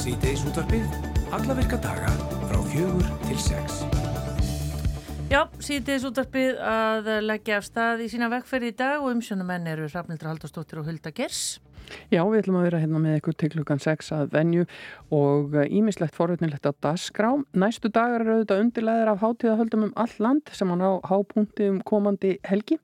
Sýteis útvarfið, alla virka daga frá fjögur til sex. Já, síðdeis útvarpið að leggja af stað í sína vekkferði í dag og umsjónumenn eru Rafnildur Haldarsdóttir og Hulda Gers. Já, við ætlum að vera hérna með ykkur til klukkan 6 að venju og ímislegt forutnilegt á dasgrá. Næstu dagar eru auðvitað undirleðir af hátíðahöldum um all land sem á hápunkti um komandi helgi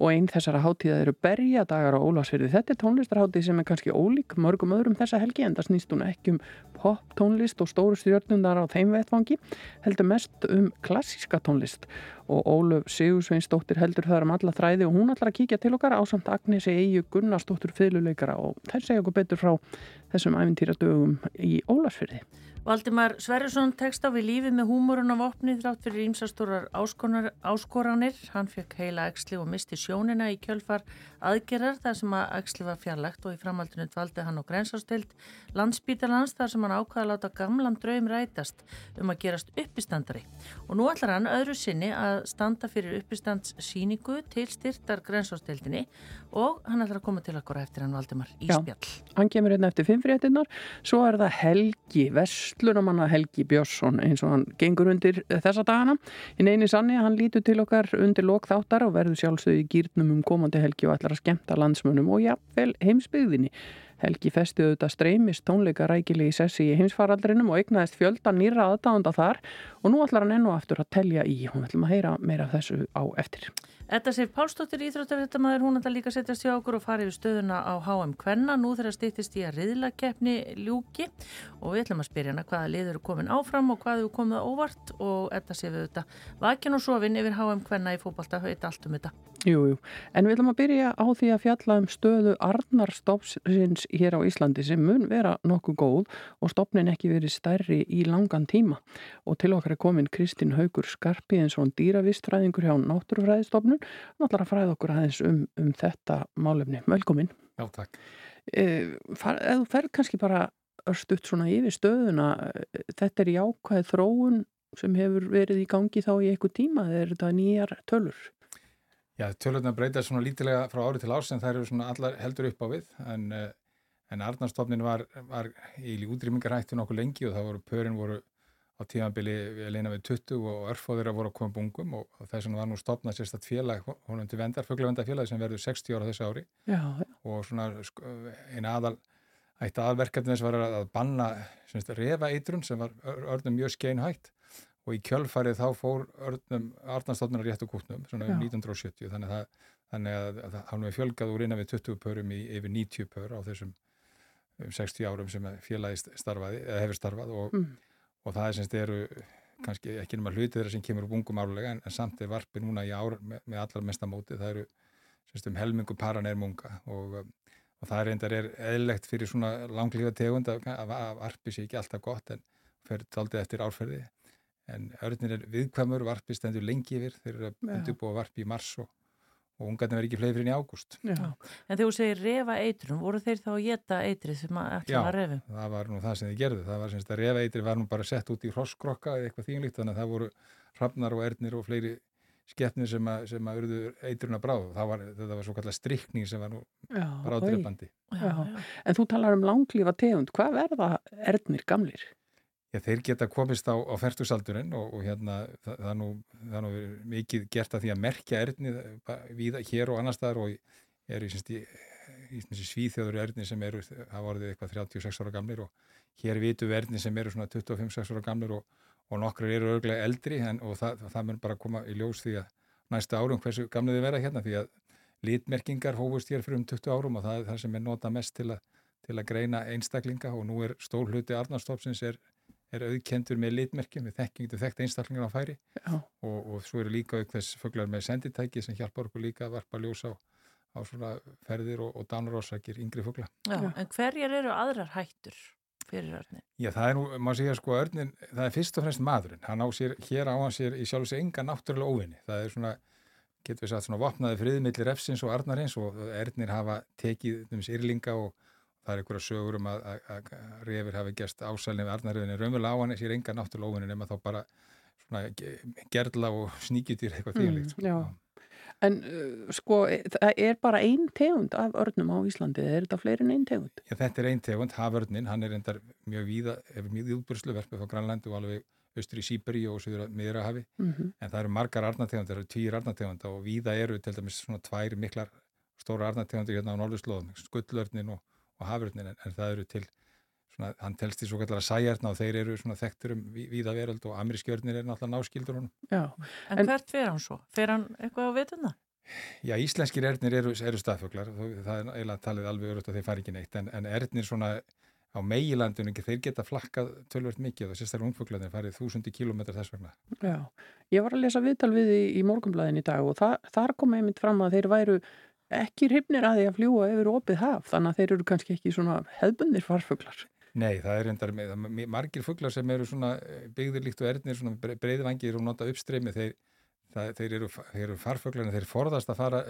og einn þessara hátíða eru berjadagar á Ólasfyrði. Þetta er tónlistarhátíð sem er kannski ólík mörgum öðrum þessa helgi en það snýst hún ekki um pop tónlist og stóru stjórnundar á þeim vettfangi, heldur mest um klassíska tónlist og Óluf Sigursveinsdóttir heldur þar um alla þræði og hún ætlar að kíkja til okkar á samt Agnesi Eyju Gunnarsdóttir fyrirleikara og þær segja okkur betur frá þessum æfintýra dögum í Ólarsfyrði. Valdimar Sverjesson tekst á við lífið með húmórun á vopni þrátt fyrir ímsastórar áskoranir. Hann fekk heila eksli og misti sjónina í kjölfar aðgerðar þar sem að eksli var fjarlægt og í framhaldinu dvaldi hann á grensástild landsbítalans þar sem hann ákvaði að láta gamlan draum rætast um að gerast uppistandari. Og nú ætlar hann öðru sinni að standa fyrir uppistandssíningu til styrtar grensástildinni og hann ætlar að koma til okkur eftir hann Valdimar í Já. Hann kemur hérna eftir fimmfréttinnar, svo er það Helgi Vestlunamanna Helgi Björnsson eins og hann gengur undir þessa dagana. Í neini sanni hann lítur til okkar undir lokþáttar og verður sjálfsögði gýrnum um komandi helgi og ætlar að skemta landsmönnum og jáfnvel heimsbyggðinni. Helgi festi auðvitað streymist tónleika rækilegi sessi í heimsfaraldrinum og eignaðist fjölda nýra aðdánda þar og nú ætlar hann enn og aftur að telja í. Hún ætlum að heyra meira af þessu á eftir. Þetta sér Pálsdóttir Íþróttafréttamaður, hún ætla líka að setjast hjá okkur og fara yfir stöðuna á HM Kvenna. Nú þeirra stýttist í að riðlakeppni ljúki. Og við ætlum að spyrja hana hvaða liður er komin áfram og hvað hefur komið óvart. Og séu við þetta vakin og sofin yfir HM Kvenna í fókbalta, heit allt um þetta. Jú, jú, en við ætlum að byrja á því að fjalla um stöðu Arnarstofnsins hér á Íslandi sem mun vera nokkuð góð og stopnin ekki verið stærri í langan tíma. Og til okkar er komin Kristín Haugur Skarpiðinsson dýravistfræðingur hjá Náttúrufræðistofnun ætlar að fræða okkur aðeins um, um þetta málefni. Velkomin. Já, takk. E, eða þú fer kannski bara örstuðt svona yfir stöðuna þetta er jákvæð þróun sem hefur verið í gangi þá í eitthvað tíma eða er þetta nýjar tölur? Já, tölurna breytast svona lítilega frá ári til árs en það eru svona allar heldur upp á við en, en Arnarstofnin var, var í útrýmingarhættu nokkuð lengi og það voru, pörin voru á tímabili leina við 20 og örfóður að voru að koma bungum og, þess vegna var nú stopnað sérstatt félag, honum til vendar, fugglavendarfélag sem verður 60 ára þessu ári. Já, og svona eina aðal eitt aðalverkefni þess var að banna refa eitrun sem var örnum mjög skeinhætt. Og í kjölfarið þá fór örnum Arnarstofnunar rétt og kútnum svona um 1970 þannig að, þannig að, að hann hefur fjölgað úr innan við 20 pörum í yfir 90 pör á þessum 60 árum sem félagi starfaði, hefur starfað og, mm. Og það er semst eru kannski ekki nema hluti þeirra sem kemur úr bungum álulega en, en samt er varpi núna í ár með, með allar mestamóti, það eru semst um helmingu paran er munga og, og það er reyndar er eðlegt fyrir svona langlífa tegund að, að varpi sé ekki alltaf gott en fer taldið eftir árferði. En örnir er viðkvæmur, varpi stendur lengi yfir, þeir eru að undirbúa varpi í mars og, og ungarnir verður ekki fleiri fyrir í ágúst. Já. En þegar þú segir refa eitrun, voru þeir þá að geta eitrið sem að ætla að refa? Já, það var nú það sem þið gerðu, það var semst að refa eitrið var nú bara sett út í hroskrokka eða eitthvað þínlíkt, þannig að það voru hrafnar og ernir og fleiri skeppnir sem að, sem að urðu eitrun að bráðu, var, þetta var svo kallar strikning sem var nú bráðdreifandi. En þú talar um langlífa tegund, hvað verða ernir gamlir? Já, þeir geta komist á, á færtugsaldurinn og, og hérna það, það, er nú, það er nú mikið gert að því að merkja erðnið við hér og annar staðar og eru í, í, í svíþjóður erðnið sem eru, hafa orðið eitthvað 36 ára gamlir og hér vitu við erðnið sem eru svona 25-6 ára gamlir og, og nokkur eru örglega eldri en, og það, það mun bara koma í ljós því að næsta árum hversu gamlið þið verða hérna því að litmerkingar hófust hér fyrir um 20 árum og það er það sem er nota mest til, a, til að greina einstaklinga og nú er stór hluti Arnarstofsins er er auðkendur með litmerkjum, við þekkjum þetta þekkt einstaklingar á færi. Og, og svo eru líka auk þess föglar með senditæki sem hjálpar okkur líka að varpa ljós á, á svona ferðir og, og dánarósakir yngri fögla. Já, en hverjar eru aðrar hættur fyrir örnin? Já, það er nú, maður segja sko örnin, það er fyrst og fremst maðurinn, hann á sér, hér á hann sér í sjálf og sér enga náttúrulega óvinni, það er svona getur við sagt svona vopnaði friðmillir efsins og arnarins og örnir hafa tekið um sérlinga og það er einhverja sögur um að, að, að reyfir hafi gæst ásælni við Arnaröðinni raunverulega á hann sér enga náttúrulega óvinni nema þá bara svona gerla og sníkjutir eitthvað þýrlíkt mm, En uh, sko, það er bara einn tegund af örnum á Íslandi, er þetta fleiri en einn tegund? Já, þetta er einn tegund, haförnin, hann er endar mjög víða, hefur mjög útbúrslu verfið frá Grænlandi og alveg austur í Sýberi og söður miðra hafi, mm -hmm. en það eru margar arnategundar, það eru týr arnategundar og víða eru til dæmis svona tvær miklar stóra arnategundir hérna á Norðurslóðum, skullörnin og, og haförnin, en, en það eru til svona, hann telst í svo kallar að sæjarna og þeir eru svona þekktur um víða veröld og amerískjörnir er náttúrulega náskildur honum. Já. En, en hvert fer hann svo? Fer hann eitthvað á vituna? Já, íslenskir erðnir eru, eru staðfuglar, það er eiginlega talið alveg örugt að þeir fari ekki neitt, en, en erðnir svona á meilandunum, þeir geta flakkað tölvört mikið og sérstaklega umfuglarnir farið þúsundi kílómetrar þess vegna. Já, ég var að lesa viðtal við í, í morgunblæðin í dag og það, þar kom einmitt fram að þeir væru ekki hrifnir að því að fljúa yfir opið haf, þannig að þeir eru kannski ekki svona hefbundir farfuglar. Nei, það er endar með, margir fuglar sem eru svona byggðir líkt og erðnir, svona breyðvangir og nota uppstreymi, þeir, það, þeir eru, eru farfuglar en þeir forðast að fara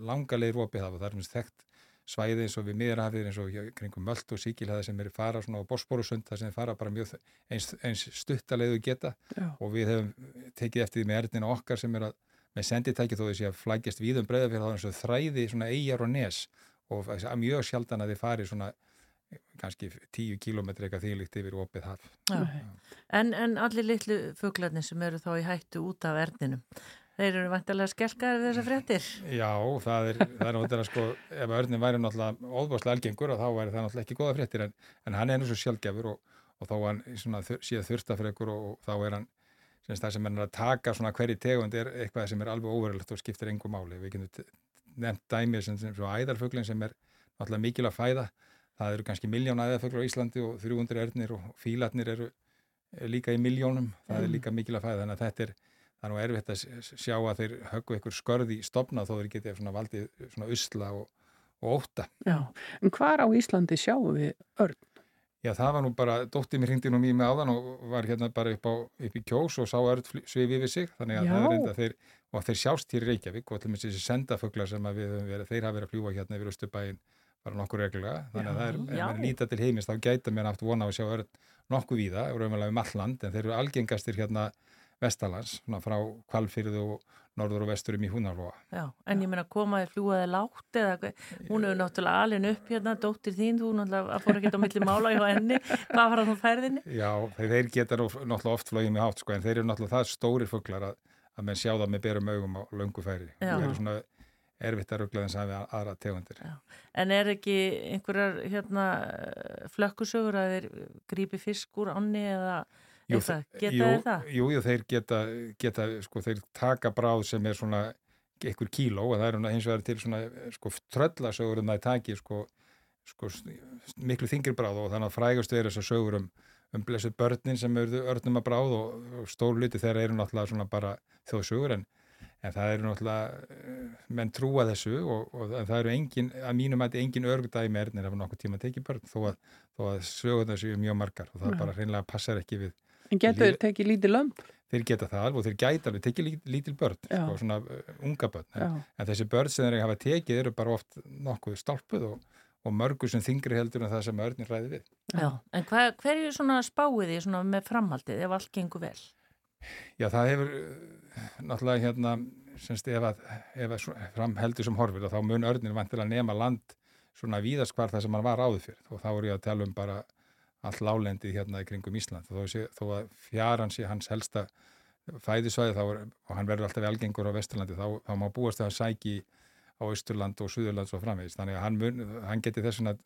langa leir opið haf og það er mjög þekkt svæði eins og við miðrafið eins og kringum Möld og Síkilhæða sem eru fara svona á Bosporusund það sem fara bara mjög eins, eins stuttalegu geta Já. og við hefum tekið eftir því með erðina okkar sem er að með senditæki þó þessi að flækjast við um breyðafélag þá eins og þræði svona eigjar og nes og mjög sjaldan að þið fari svona kannski tíu kílometri eitthvað þýlikt yfir opið haf. En, en allir litlu fugglarnir sem eru þá í hættu út af erðinum Þeir eru vantilega skelkaðir við þessa fréttir. Já, það er, það er náttúrulega sko, ef örnum væri náttúrulega óðbáslega algengur og þá væri það náttúrulega ekki goða fréttir en, en hann er nú svo sjálfgefur og, og þá hann síðan þurftafregur og, og þá er hann, það sem er að taka svona hverju tegund er eitthvað sem er alveg óverulegt og skiptir engu máli. Við getum nefnt dæmið sem, sem svo æðarfuglin sem er náttúrulega mikil að fæða. Það eru kannski miljón æðarfuglar á Íslandi og 300 örnir og fílatnir eru líka í miljónum. Það er líka mikil að fæða þannig að þetta er það er nú erfitt að sjá að þeir höggu einhver skörði í stopna þó þeir getið svona valdið svona usla og, og óta. Já, en hvar á Íslandi sjáum við örn? Já, það var nú bara, dóttið mér hindi nú mjög með áðan og var hérna bara upp, á, upp í kjós og sá örn svið við sig, þannig að Já. það er enda þeir, og þeir sjást hér í Reykjavík og allir með þessi sendaföglar sem við höfum verið, þeir hafa verið að fljúa hérna yfir Östubæin bara nokkur reglulega, þannig að það er, ef maður lítar til heimist, þá gæta mér aftur vona á að sjá örn nokkuð víða, raunverulega um alland, en þeir eru algengastir hérna vestalans, svona frá kvalfyrðu og norður og vesturum í Húnarlóa. Já, en ég meina komaði fljúaði látt eða hún hefur náttúrulega alin upp hérna, dóttir þín, þú náttúrulega fór ekki á milli mála hjá henni, hvað var það á færðinni? Já, þeir geta náttúrulega oft flóið með hátt sko, en þeir eru náttúrulega það stórir fugglar að, að menn sjá það með berum augum á löngu færi. Það eru svona erfitt að ruggla þess að við aðra tegundir. Já. En er ekki einhverjar hérna, flökkusögur að þeir grípi fisk úr ánni eða Jú, það, geta jú, þeir það? Jú, jú, þeir geta, geta sko, þeir taka bráð sem er svona einhver kíló og það er hins vegar til svona sko tröllasögur um það í taki sko, sko miklu þingir bráð og þannig að frægast er þess að sögur um, um blessuð börnin sem eru örnum að bráð og, og stór luti þeirra eru náttúrulega svona bara þjóðsögur en, en það eru náttúrulega menn trúa þessu og, og það eru engin, að mínum að engin örgdæmi er nefnir af nokkuð tíma tekið börn þó að, að sögur þessu er mjög margar og það bara hreinlega passar ekki við En getur þeir tekið lítið lömp? Þeir geta það alveg og þeir gæta alveg tekið lítil börn, sko, svona unga börn. En, en þessi börn sem þeir hafa tekið eru bara oft nokkuð stálpuð og, og mörgur sem þingri heldur en það sem örnir ræði við. Já, en hva, hverju svona spáið því svona með framhaldið ef allt gengur vel? Já, það hefur náttúrulega hérna, semst ef að, að framheldur sem horfir og þá mun örnir vantilega nema land svona víðast hvar það sem hann var áður fyrir og þá er ég að tala um bara all lálendið hérna í kringum Ísland þó, sé, þó að fjaran sé hans helsta fæðisvæði þá er, og hann verður alltaf velgengur á Vesturlandi þá, þá má búast það að sæki á Östurland og Suðurland svo framvegist þannig að hann, mun, hann geti þess að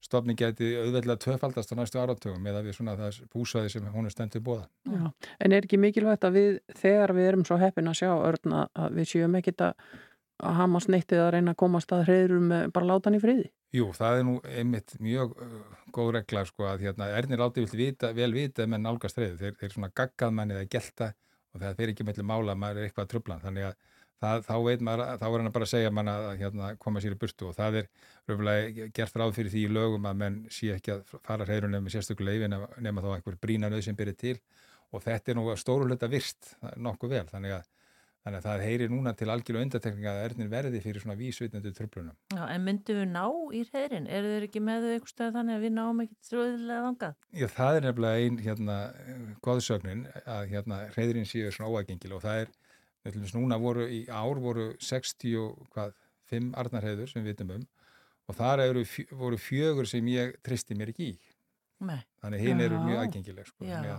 stofning geti auðveldlega tvöfaldast á næstu áratögum með að við svona það búsvæði sem hún er stendur bóða. Já, en er ekki mikilvægt að við þegar við erum svo heppin að sjá örna að við séum ekkit að hafa sneittið að reyna að komast að hreyður með bara látan í friði? Jú, það er nú einmitt mjög uh, góð regla sko að hérna, erðnir átti vel vita menn álgast reyðu, þeir, þeir svona gaggað manni eða gelta og það fer ekki mellir mála að maður er eitthvað tröflan, þannig að það, þá veit maður, þá er hann bara að segja manna að hérna, koma sér í burtu og það er röfulega gert ráð fyrir því í lögum að menn sé ekki að fara reyðurinn með sérstökuleg nema, þá einhver brínanauð sem byrja til og þetta er nú stóruleita virst nokkuð vel, þannig að Þannig að það heyri núna til algjörlega undatekninga að erðin verði fyrir svona vísvitnandi tröflunum. Já, en myndum við ná í heyrin? Er þeir ekki með þau eitthvað stöð þannig að við náum ekki ströðilega vangað? Já, það er nefnilega einn hérna, goðsögnin að hérna heyrin séu svona óagengil og það er Nefnilega núna voru í ár voru 65 arnarheður sem við vitum um og þar eru, voru fjögur sem ég tristi mér ekki í. Nei. Þannig hinn eru mjög aðgengileg sko. Já.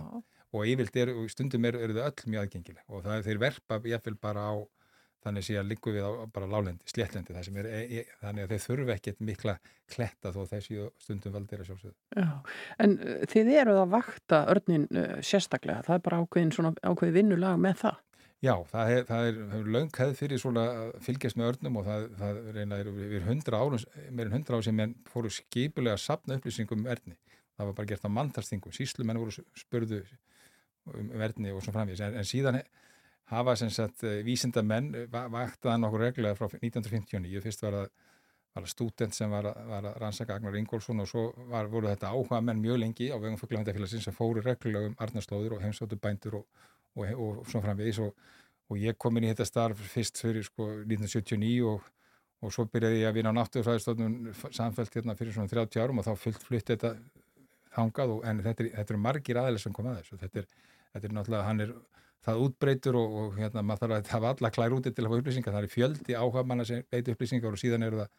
Og yfirlt eru, stundum eru, eru þau öll mjög aðgengileg og það er þeir verpa jáfnvel bara á þannig sé að líku við á bara lálendi, sléttlendi það sem er, e, e, þannig að þeir þurfu ekkert mikla kletta þó þessi stundum valdir að sjálfsögðu. Já, en uh, þið eruð að vakta örnin uh, sérstaklega, það er bara ákveðin svona ákveði vinnulag með það? Já, það er, það er, er löngkæð fyrir svona fylgjast með örnum og það, það reyna er yfir hundra árum, meirinn hundra árum sem menn fóru skipulega að sapna upplýsingum um örni. Það var bara gert á manntarstingum, síslumenn voru spurðu um örni og svo framvís, en, en síðan hafa sem sagt eh, vísindamenn vaktaða nokkur reglulega frá 1959, fyrst var það var student sem var var að rannsaka Agnar Ingólfsson og svo var, voru þetta áhuga menn mjög lengi á vegum fugglavendafélagsins sem fóru reglulega um arnarslóður og heimsóttu bændur og og, og svona framvegis. Og, og ég kom inn í þetta starf fyrst fyrir sko 1979 og, og svo byrjaði ég að vinna á náttúrufræðistofnun samfelt hérna fyrir svona 30 árum og þá fullt flutt þetta þangað en þetta, þetta eru margir aðeins sem kom að þessu. Þetta er, þetta er náttúrulega, hann er það útbreytur og hérna maður þarf að hafa alla klær úti til að fá upplýsingar, það er fjöldi áhuga manna sem veit upplýsingar og síðan eru það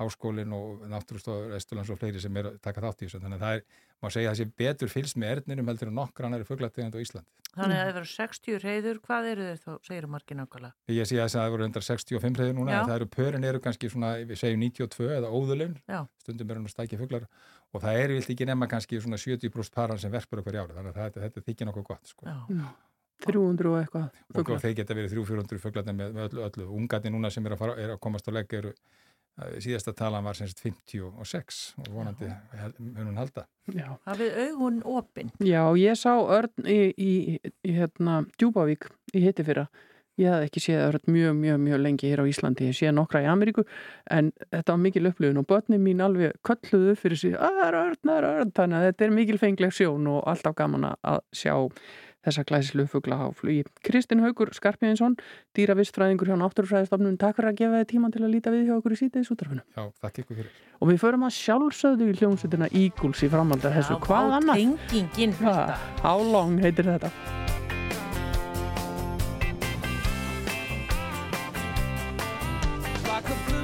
háskólinn og náttúrustofur Östurlands og fleiri sem er að taka þátt í þessu þannig að það er, má segja að það sé betur fylgst með erðninum heldur en nokkur annari fugglategund á Íslandi. Þannig að það eru 60 reyður, hvað eru þeir þá, segir þú margir nákvæmlega? Ég sé að það eru 165 reyður núna, það eru pörin eru kannski svona, við segjum 92 eða óðulegn, stundum er hann að stækja fugglar og það eru vilt ekki nema kannski svona 70% paran sem verpur okkur í ári þannig að þetta, þetta þykir nokkuð gott sko. 300 og eitthvað fuglar. Og þeir geta verið 300-400 fuglarnir með, öllu, öllu. Ungati núna sem er að, fara, er að komast á legg eru síðasta talan var semst 56 og vonandi hún halda. Hafið augun opinn? Já, ég sá örn í, í, í hérna, Djúbavík í hitti fyrra. Ég hef ekki séð örn mjög, mjög, mjög lengi hér á Íslandi, ég sé nokkra í Ameríku en þetta var mikil upplifun og börnin mín alveg kölluðu fyrir sig að það er örn, það er örn, þannig að þetta er mikil fengleg sjón og alltaf gaman að sjá þessa glæslu fugla á flugi. Kristinn Haugur Skarpíðinsson, dýravistfræðingur hjá Náttúrufræðistofnun, takk fyrir að gefa þið tíma til að líta við hjá okkur í sítiðis útrafinu. Já, takk ykkur fyrir. Og við förum að sjálfsögðu í hljómsutina Íguls í framhaldar þessu. Já, Hvað annað? How long heitir þetta? Like a blue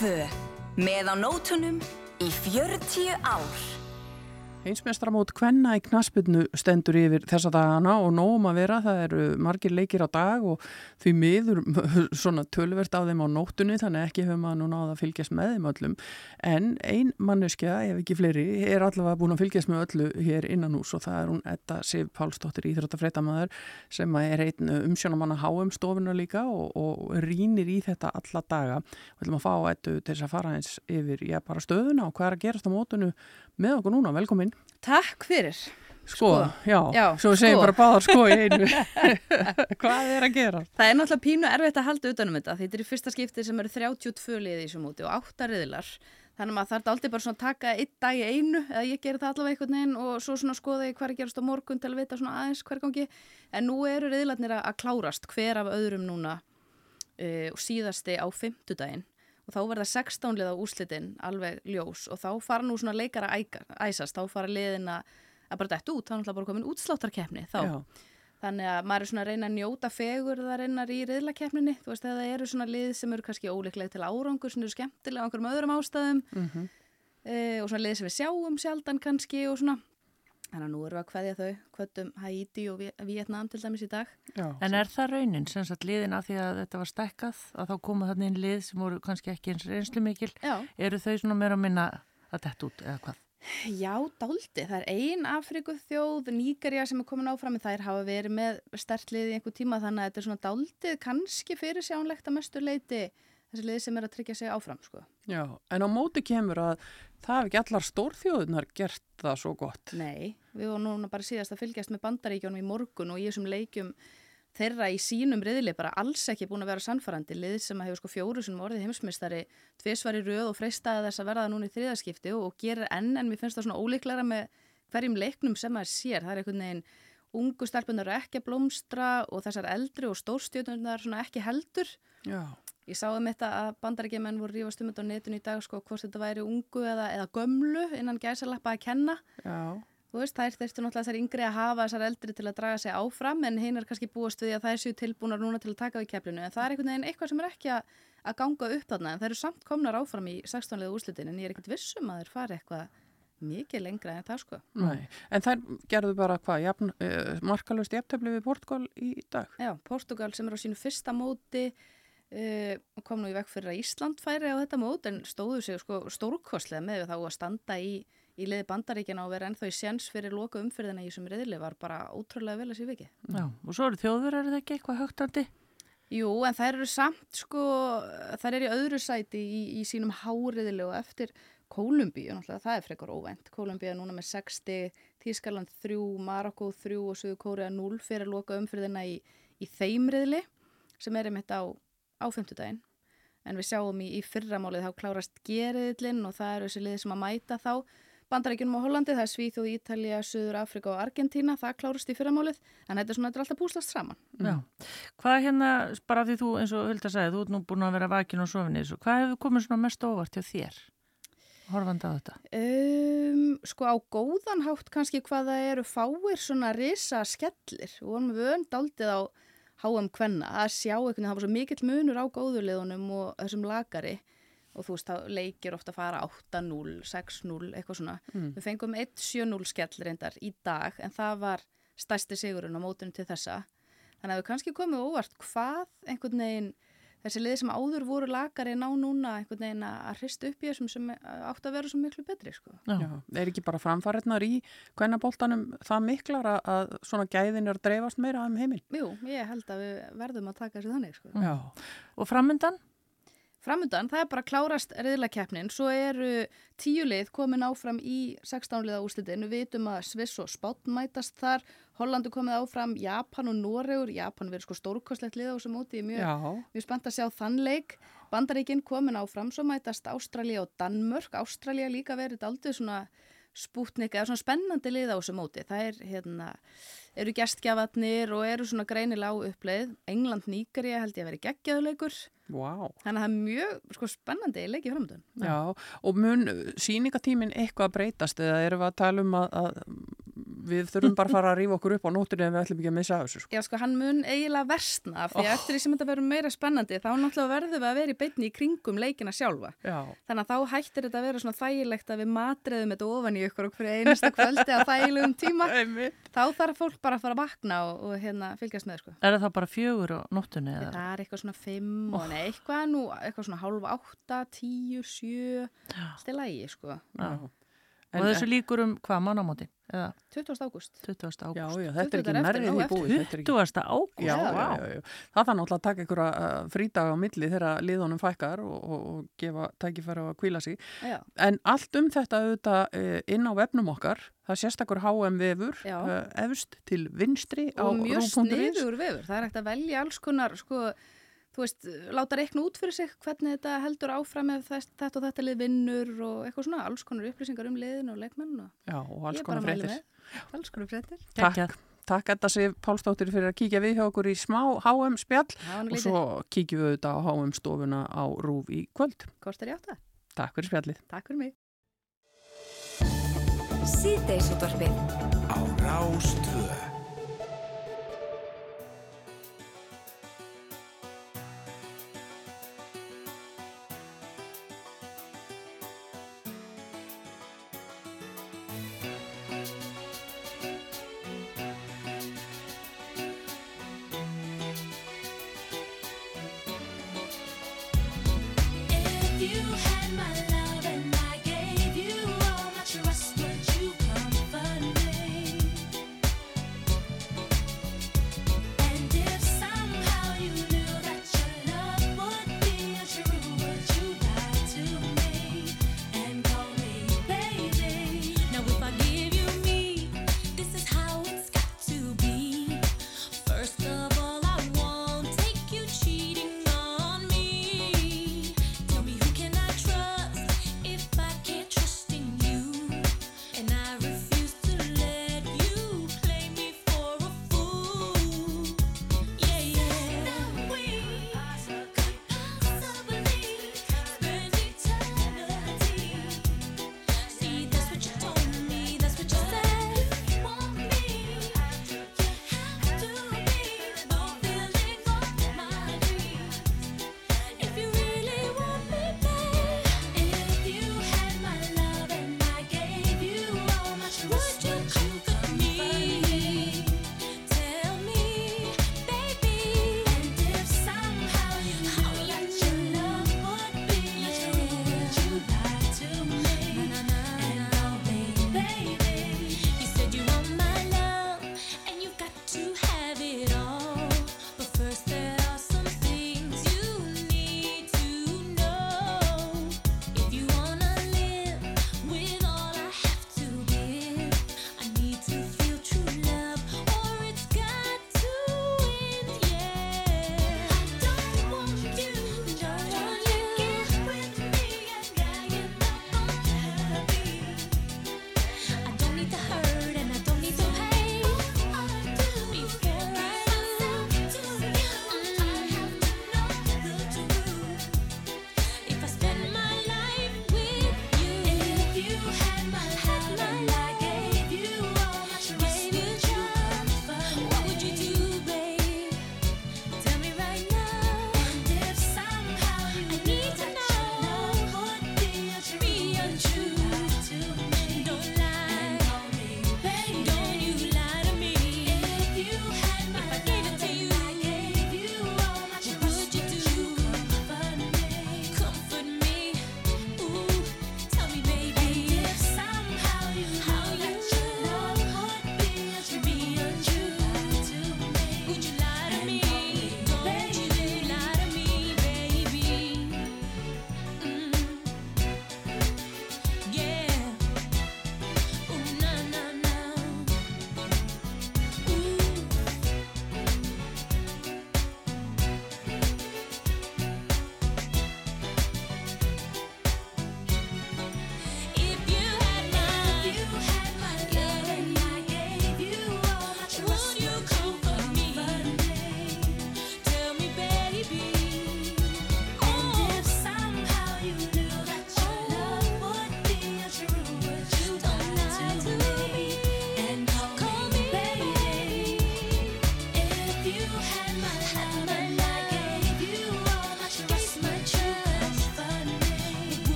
Rástfö með á nótunum í 40 ár. Heimsmestramót Kvenna í knaspinu stendur yfir þessa dagana og nógum að vera, það eru margir leikir á dag og því miður svona tölvert á þeim á nóttunni þannig ekki hefur maður nú náða að fylgjast með þeim öllum en ein manneskja, ef ekki fleiri, er allavega búin að fylgjast með öllu hér innan hús og það er hún Edda Sif Pálsdóttir Íþróttafréttamaður sem er einn umsjónamanna háum stofuna líka og, og rínir í þetta alla daga. Við ætlum að fá Eddu til þess að fara eins yfir, já bara stöðuna og hvað er að gerast á mótunu með okkur núna, velkomin. Takk fyrir. Sko, sko. já, já, svo segjum sko. bara báðar sko í einu. Hvað er að gera? Það er náttúrulega pínu erfitt að halda utanum þetta. Þetta er í fyrsta skiptið sem eru 32 liði í þessu móti og 8 riðlar. Þannig að maður þarf aldrei bara svona að taka einn dag í einu, eða ég gerir það allavega einhvern veginn og svo svona skoða ég hvað er gerast á morgun til að vita svona aðeins hver gangi. En nú eru riðlarnir að klárast hver af öðrum núna uh, og síðasti á fymtudaginn og þá verða 16 liða úslitin alveg ljós og þá fara nú svona leikara æsast, þá fara liðin að bara dætt út, þá er náttúrulega bara komin útsláttarkeppni þá. Já. Þannig að maður er svona að reyna að njóta fegur þar einar í riðlakeppninni, þú veist, það eru svona lið sem eru kannski óleiklega til árangur, sem eru skemmtilega á einhverjum öðrum ástæðum mm -hmm. e, og svona lið sem við sjáum sjaldan kannski og svona Þannig að nú erum við að hvaðja þau, hvaðum Haiti og Vietnam til dæmis í dag. Já. En er það raunin, sem sagt liðin að því að þetta var stekkað, að þá koma þannig inn lið sem voru kannski ekki eins reynslu mikil, Já. eru þau svona meira að minna að þetta út eða hvað? Já, dálti. Það er ein Afriku þjóð, Níkarja sem er komin áfram, þær hafa verið með stertlið í einhver tíma þannig að þetta er svona dáltið kannski fyrir sjánlegt að mestu leiti þessi liði sem er að tryggja sig áfram sko. Já, en á móti kemur að það hef ekki allar stórþjóðunar gert það svo gott. Nei, við vorum núna bara síðast að fylgjast með bandaríkjónum í morgun og í þessum leikjum þeirra í sínum riðli bara alls ekki búin að vera sannfarandi lið sem hefur sko fjóru sem orðið heimsmystari tviðsvari rauð og freystaði þess að verða núna í þriðaskipti og, og gerir enn en mér finnst það svona ólíklara með hverjum leiknum sem maður sér. Það er einhvern veginn ungu stelpunar ekki að blómstra og þessar eldri og stórstjóðunar ekki heldur. Já. Ég sá um þetta að bandarækjumenn voru rífast um þetta á netinu í dag sko hvort þetta væri ungu eða, eða gömlu innan gæsalappa að kenna. Já. Þú veist, þær þurftu náttúrulega þessar yngri að hafa þessar eldri til að draga sig áfram en hinn er kannski búast við að það er sér tilbúnar núna til að taka við keflinu en það er einhvern veginn eitthvað sem er ekki að, að ganga upp þarna en það eru samt komnar áfram í 16. úrslitin en ég er ekkert vissum að þeir fara eitthvað mikið lengra en það sko. Nei, en þær gerðu bara hvað, jafn, uh, markalust jafntöfli við Portugal í dag? Já, Portugal sem er á sínu fyrsta móti uh, kom nú í vekk fyrir að Ísland færi á þetta mót en stóðu sig sko stórkostlega með þá að standa í í liði bandaríkjana og vera ennþá í séns fyrir loka umfyrðina í þessum riðli var bara ótrúlega vel að sé viki. Já, og svo eru þjóður, er það ekki eitthvað högtandi? Jú, en þær eru samt sko, þær eru í öðru sæti í, í sínum háriðli og eftir Kolumbíu, náttúrulega það er frekar óvænt. Kolumbíu er núna með 60, Þískaland 3, Marokko 3 og Suðu Kórea 0 fyrir loka umfyrðina í, í þeimriðli sem er einmitt á, á 50 daginn. En við sjáum í, í fyrramálið þá klárast geriðlinn og það eru þessi liði sem að mæta þá Bandaríkjunum á Hollandi, það er Svíþjóð, Ítalija, Suður, Afrika og Argentína, það klárust í fyrramálið, en þetta er svona, þetta er alltaf búslast saman. Já, hvað er hérna, bara því þú, eins og Hulda sagði, þú ert nú búin að vera vakin og sofinni, hvað hefur komið svona mest óvart hjá þér, horfandi á þetta? Um, sko á góðan hátt kannski hvað það eru fáir svona risa skellir, og háum hvenna að sjá einhvern veginn, það var svo mikill munur á góðuleðunum og þessum lagari, og þú veist, þá leikir ofta að fara 8-0, 6-0, eitthvað svona. Mm. Við fengum 1-7-0 skell reyndar í dag, en það var stærsti sigurinn á mótunum til þessa. Þannig að við kannski komum óvart hvað einhvern veginn, þessi liði sem áður voru lagari ná núna einhvern veginn að hrista upp í þessum sem átt að vera svo miklu betri, sko. Já, Já er ekki bara framfæriðnar í hvenna bóltanum það miklar að svona gæðin er að dreifast meira um heiminn? Jú, ég held að við verðum að taka þessu þannig, sko. Já. Og framöndan? Framundan, það er bara klárast reyðlakeppnin, svo eru tíu lið komin áfram í 16 liða úrslitin, við vitum að Sviss og Spátt mætast þar, Hollandu komið áfram, Japan og Noregur, Japan verið sko stórkostlegt lið á þessu móti, mjög, mjög spennt að sjá þann leik, Bandaríkinn komin áfram, svo mætast Ástralja og Danmörk, Ástralja líka verið aldrei svona spútnik eða svona spennandi lið á þessu móti, það er hérna, eru gestgjafatnir og eru svona greinilega á uppleið, England nýgari held ég að veri geggjaðuleikur, Wow. Þannig að það er mjög sko, spennandi leikið framöndan. Já, og mun síningatímin eitthvað breytast eða erum við að tala um að, að við þurfum bara að fara að rífa okkur upp á nóttunni ef við ætlum ekki að missa þessu sko. Já, sko, hann mun eiginlega versna af því oh. eftir því sem þetta verður meira spennandi þá náttúrulega verðum við að vera í beinni í kringum leikina sjálfa. Já. Þannig að þá hættir þetta að vera svona þægilegt að við matreðum þetta ofan í ykkur okkur einasta kvöldi að þægilegum tíma. þá þarf fólk bara að fara að vakna og, og hérna, fylgjast með. Sko. Er það bara fjögur á nóttunni? Eða? Það er eitthvað svona fimm og nei, eitthvað, nú, eitthvað svona hálf átta, tíu, sjö, Já. Og þessu líkur um hvað mannamóti? 20. ágúst. 20. ágúst. Já, já, þetta er ekki nærrið í búið. 20. ágúst? Já, já, já, já. Það þarf náttúrulega að taka einhverja uh, frídaga á milli þegar liðunum fækkar og, og, og gefa tækifæra að kvíla sig. Já. En allt um þetta auðvitað uh, inn á vefnum okkar, það sérstakur HM vefur, uh, efst til vinstri. Og mjög sniður vefur. Það er ekkert að velja alls konar, sko, þú veist, láta reikna út fyrir sig hvernig þetta heldur áfram ef þetta og þetta lið vinnur og eitthvað svona, alls konar upplýsingar um liðin og leikmenn og Já, og alls konar fréttir. Alls konar fréttir. Takk, takk þetta sé Pálsdóttir fyrir að kíkja við hjá okkur í smá HM spjall og svo kíkjum við auðvitað á HM stofuna á Rúf í kvöld. Er ég átt það? Takk fyrir spjallið. Takk fyrir mig. Síðdeisútvarfið Á Rástvöð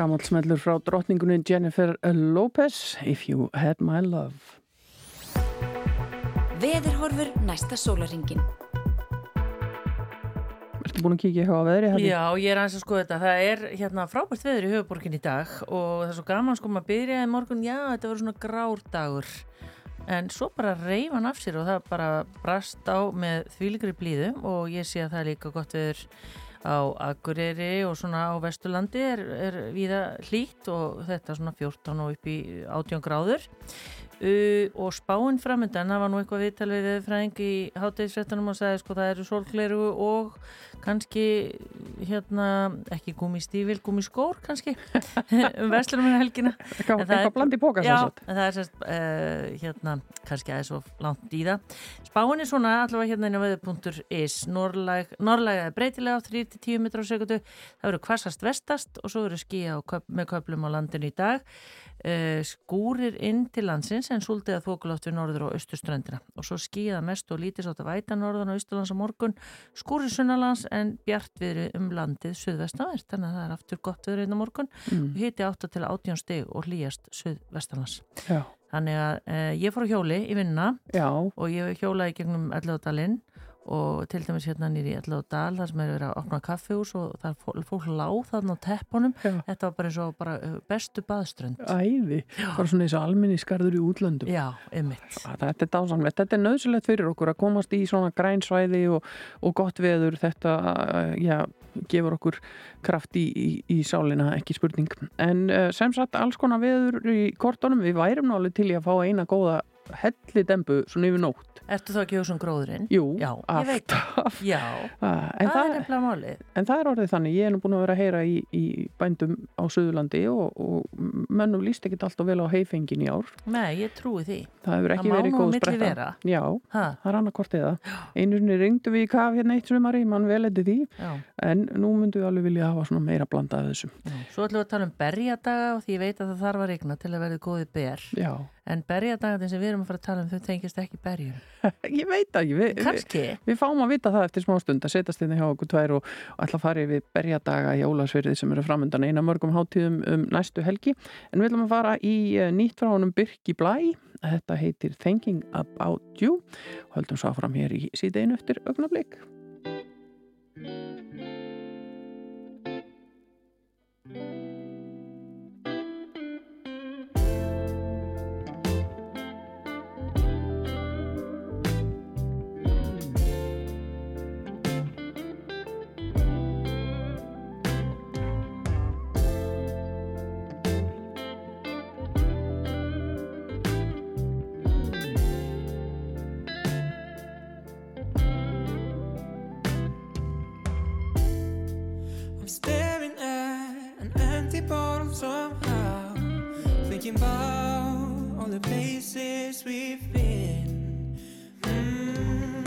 Gammal smellur frá drotningunni Jennifer Lopez If You Had My Love Veðurhorfur næsta sólaringin. Ertu búin að kíkja hjá að veðri? Heddi? Já, ég er aðeins að skoða þetta. Það er hérna frábært veður í höfuborgin í dag og það er svo gaman sko maður byrjaði morgun, já þetta voru svona grár dagur en svo bara reyf hann af sér og það bara brast á með þvíligri blíðu og ég sé að það er líka gott veður á Akureyri og svona á Vesturlandi er, er viða hlýtt og þetta svona 14 og upp í 18 gráður Uh, og spáinn framöndan, það var nú eitthvað viðtal við viðfræðing í háttegisrættunum og sagði sko það eru sólgleru og kannski hérna ekki gúmistífil, gúmiskór kannski um vestlunum með helgina. Eitthvað, eitthvað bland í póka Já, en það er sérst uh, hérna, kannski aðeins of langt í það. Spáinn er svona allavega hérna inn á veður.is norrlæg, norrlæg breytilega á 3-10 metrar á sekundu það verður kvassast vestast og svo verður skíja köp, með köplum á landinu í dag skúrir inn til landsins en súldið að þókulátt við norður og austurströndina. Og svo skíða mest og lítið sátt að væta norðan og austurlands á morgun skúrir sunnalands en bjart viðri um landið suðvestanvert, þannig að það er aftur gott viðri inn á morgun. Mm. og hiti 8 til 18 steg og hlýjast suðvestanlands. Þannig að uh, ég fór á hjóli í vinna Já. og ég hjólaði gegnum Elladalinn og til dæmis hérna nýri Elladal þar sem er verið að opna kaffehús og það er fólk láð þarna á teppunum. Já. þetta var bara eins og bara uh, bestu baðströnd. Æði, bara svona eins og alminni skarður í útlöndum. Já, ymmit Þetta er dásamlegt, þetta er nöðsulegt fyrir okkur að komast í svona grænsvæði og, og gott veður, þetta já, gefur okkur kraft í, í, í sálina, ekki spurning. En uh, sem sagt alls konar veður í kortunum, við værum náli til í að fá eina góða hellidembu svona yfir nótt. Ertu þá ekki hugsa um gróðurinn? Jú, Já, alltaf. Já, Ah, en, það er það, nefnilega málið. en það er orðið þannig, ég er nú búin að vera að heyra í, í bændum á Suðurlandi og, og mönnum líst ekkit alltaf vel á heifengin í ár. Nei, ég trúi því. Það hefur Það ekki má verið góð spretta. Já, ha, það er annarkort eða. Einu sinni ringdu við í kaf hérna eitt sumari mann vel eftir því, já, en nú myndum við alveg vilja hafa svona meira blanda af þessu. Já. Svo ætlum við að tala um berjadaga og því ég veit að það þarf að regna til að verði góði ber. Já, En berjadagatinn sem við erum að fara að tala um þau tengist ekki berjum ég veit ekki. Við, við, við fáum að vita það eftir smá stund að setjast inn hjá okkur tvær og, og ætla að fara yfir berjadaga í Ólasverði sem eru framöndan eina mörgum hátíðum um næstu helgi. En við ætlum að fara í eh, nýtt frá honum Birki Blæ. Þetta heitir Thinking About You. Og höldum svo fram hér í síðeinu eftir augnablík I'm Thinking about all the places we've been. Mm.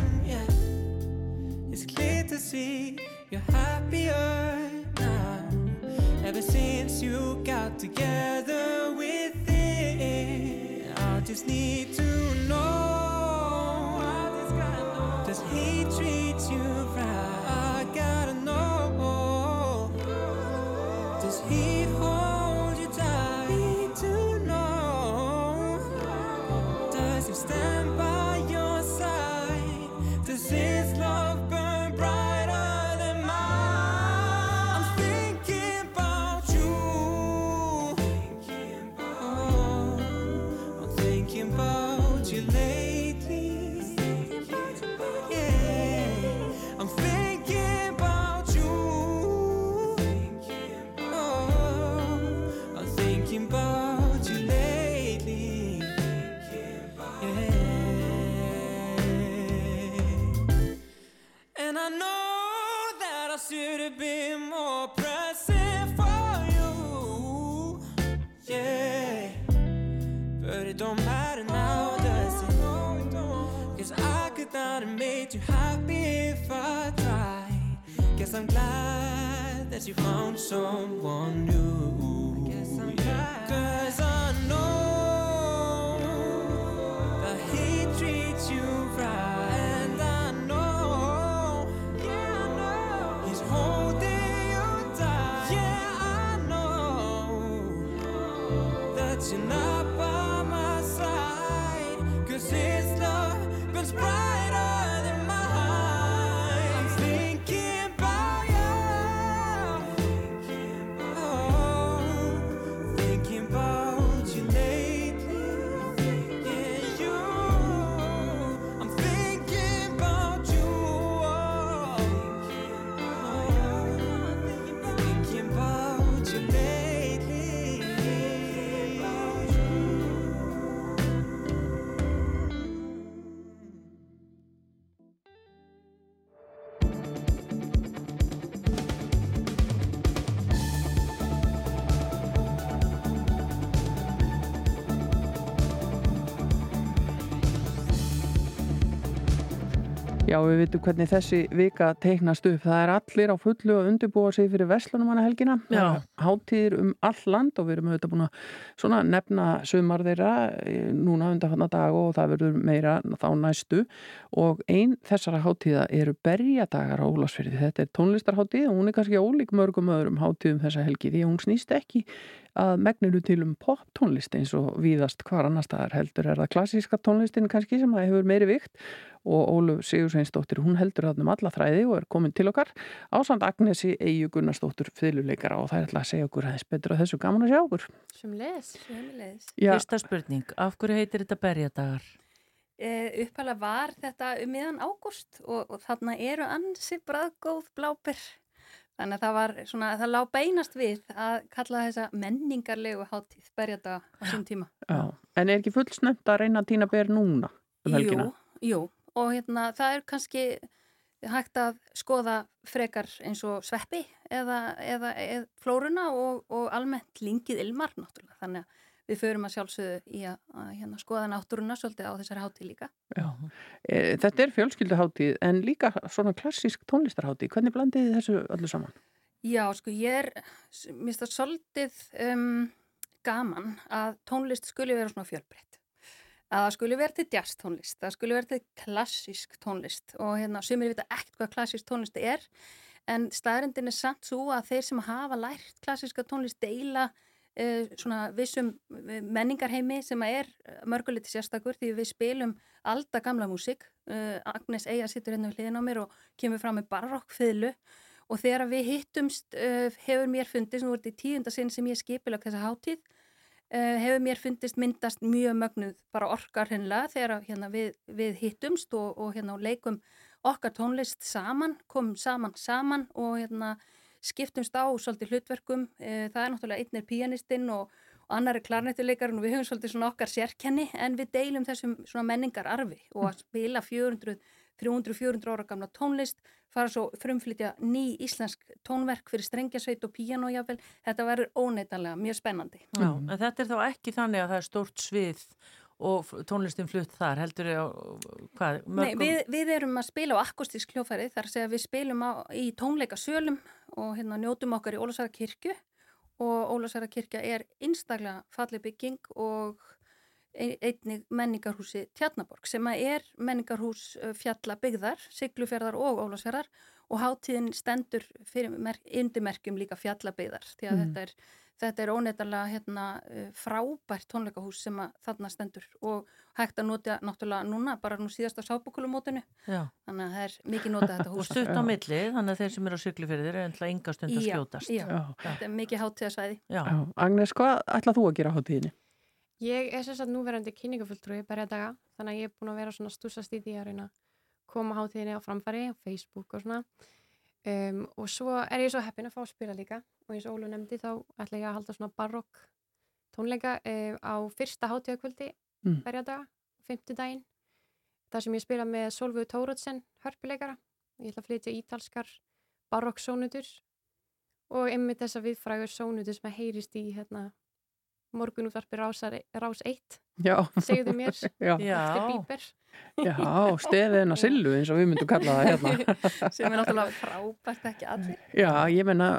It's clear to see you're happier now. Ever since you got together with it. I just need to know. I guess I'm glad that you found someone new. Guess I'm glad. Cause I know Já, við vitum hvernig þessi vika teiknast upp. Það er allir á fullu að undirbúa sig fyrir Vestlunumanna helgina. Já. Háttíðir um all land og við erum auðvitað búin að svona nefna sumar þeirra eh, núna undanfanna dag og það verður meira þá næstu og ein þessara háttíða eru berjadagar á Ólasfyrði. Þetta er tónlistarháttíð og hún er kannski ólík mörgum öðrum háttíðum þessa helgi því hún snýst ekki að megninu til um pop tónlist eins og víðast hvar annar staðar heldur er það klassíska tónlistin kannski sem að hefur meiri vikt og Óluf Sigursveinsdóttir, hún heldur þarna um alla þræði og er komin til okkar ásand Agnesi Eyju Gunnarsdóttur fyrirleikara og það er alltaf að segja okkur aðeins betur að þessu gaman að sjá okkur. Sem les. Sömuleiðis. Já, Fyrsta spurning, af hverju heitir þetta berjadagar? Eh, upphæla var þetta um miðan ágúst og, og þarna eru ansi bræðgóð bláber. Þannig að það var svona, það lá beinast við að kalla þessa menningarlegu hátíð berjada á sín tíma. já. En er ekki full snömt að reyna að týna ber núna um helgina? Jú, jú, og hérna það er kannski hægt að skoða frekar eins og sveppi eða, eða, eða flóruna og, og almennt lingið ilmar náttúrulega. Þannig að við förum að sjálfsögðu í að, að hérna, skoða náttúruna svolítið á þessari hátíð líka. Já. E, þetta er fjölskylduháttíð en líka svona klassísk tónlistarháttíð. Hvernig blandið þið þessu öllu saman? Já, sko, ég er, mér finnst það svolítið um, gaman að tónlist skuli vera svona fjölbreytt. Að það skuli vera til jazz tónlist, það skuli vera til klassísk tónlist og hérna, sumir vita ekkert hvað klassísk tónlist er, en staðrindin er samt svo að þeir sem hafa lært klassíska tónlist deila uh, svona vissum eh, menningarheimi sem að er mörguliti sérstakur því við spilum alda gamla músik. Uh, Agnes Eija sittur hérna við hliðin á mér og kemur fram með barokkfiðlu og þegar við hittumst uh, hefur mér nú er þetta í tíunda sinn sem ég skipilag þessa hátíð, uh, hefur mér fundist myndast mjög mögnuð bara orkar hennilega þegar hérna, við, við hittumst og, og hérna, leikum okkar tónlist saman, komum saman saman og hérna, skiptumst á svolítið hlutverkum. Uh, það er náttúrulega einn er pianistinn og, og annar er klarnettuleikarinn og við höfum svolítið okkar sérkenni en við deilum þessum menningararfi og að spila 400 300-400 ára gamla tónlist, fara svo frumflytja ný íslensk tónverk fyrir strengjasveit og píanójafel. Þetta verður óneitanlega mjög spennandi. Já, en þetta er þá ekki þannig að það er stórt svið og tónlistin flutt þar, heldur ég á, hvað, Nei, við, við erum að spila á akustísk hljófæri þar að segja að við spilum á, í tónleika sölum og hérna njótum okkar í Ólafsara kirkju og Ólafsara kirkja er einstaklega falleg bygging og einnig menningarhúsi Tjarnaborg sem er menningarhús fjalla byggðar, Siglufjörðar og Ólafsfjörðar og hátíðin stendur undirmerkjum líka fjalla byggðar því að Mm. þetta er Þetta er óneitanlega hérna, frábært tónleikahús sem að þarna stendur og hægt að nota náttúrulega núna, bara nú síðast á sábúkulumótinu, Já, þannig að það er mikið notað þetta og hús. stutt á milli, þannig að þeir sem eru á syklufyrðir er ennlega enga stund að Já, skjótast. já. Já. Þetta er mikið hátíðasvæði. Já. Já. Agnes, hvað ætlað þú að gera á háttíðinni? Ég er sagt núverandi kynningafulltrúi berjadaga, þannig að ég er búin að vera svona stúsast í því að reyna að koma hátíðinni á framfæri á Facebook og svona. Um, og svo er ég svo heppin að fá að spila líka og eins og Ólu nefndi þá ætla ég að halda svona barokk tónleika um, á fyrsta hátíðakvöldi Mm. berjadaga, fymtudaginn þar sem ég spila með Solveig Tórótsen hörpuleikara. Ég ætla að flytja ítalskar barokk sónutur og einmitt þessa viðfrægur sónutur sem að heyrist í hérna, morgunútvarpi rásar, rás 1 Já. segðu mér Já. eftir Já, bíber Já, steðina sillu eins og við myndum kalla það hérna. sem er náttúrulega frábært ekki allir. Já, ég menna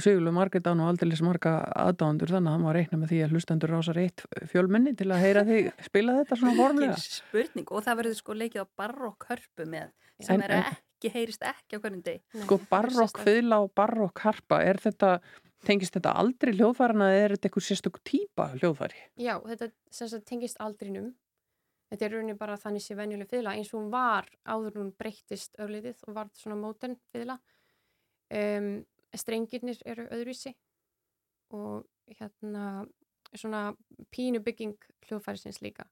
Sigurlu Margrét án og aldrei marga aðdándur þannig að hann var að reikna með því að hlustendur rásar eitt fjölmenni til að heyra þig spila þetta svona formlega. Spurning og það verður sko leikið á barokk hörpu með sem En- er ekki, heyrist ekki á hvernig deg. Sko barokk fiðla og barokk harpa, er þetta Tengist þetta aldrei hljóðfærana eða er þetta eitthvað sérstök típa hljóðfæri? Já, þetta tengist aldrinum. Þetta er rauninni bara þannig sé venjuleg fiðla eins og hún var áður hún breyttist örlitið og var svona móten fiðla. Um, strengirnir eru öðruvísi og hérna svona pínu bygging hljóðfærisins líka.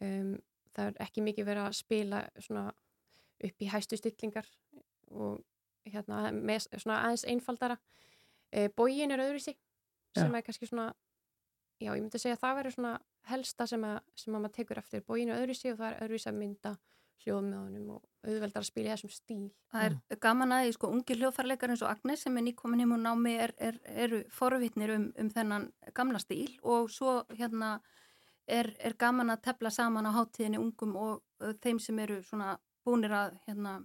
Um, það er ekki mikið verið að spila svona upp í hæstu stillingar og hérna með svona aðeins einfaldara. E, Bógin er öðruvísi sem Já. er kannski svona, já ég myndi segja að það verður svona helsta sem að, sem að maður tekur eftir. Bógin er öðruvísi og það er öðruvísi að mynda hljóð með honum og auðveldar að spila í þessum stíl. Það er gaman að því, sko, ungi hljóðfærleikar eins og Agnes sem er nýkomin heim og námi er, er, eru forvitnir um, um þennan gamla stíl og svo hérna er, er gaman að tefla saman á háttíðinni ungum og uh, þeim sem eru svona búnir að hérna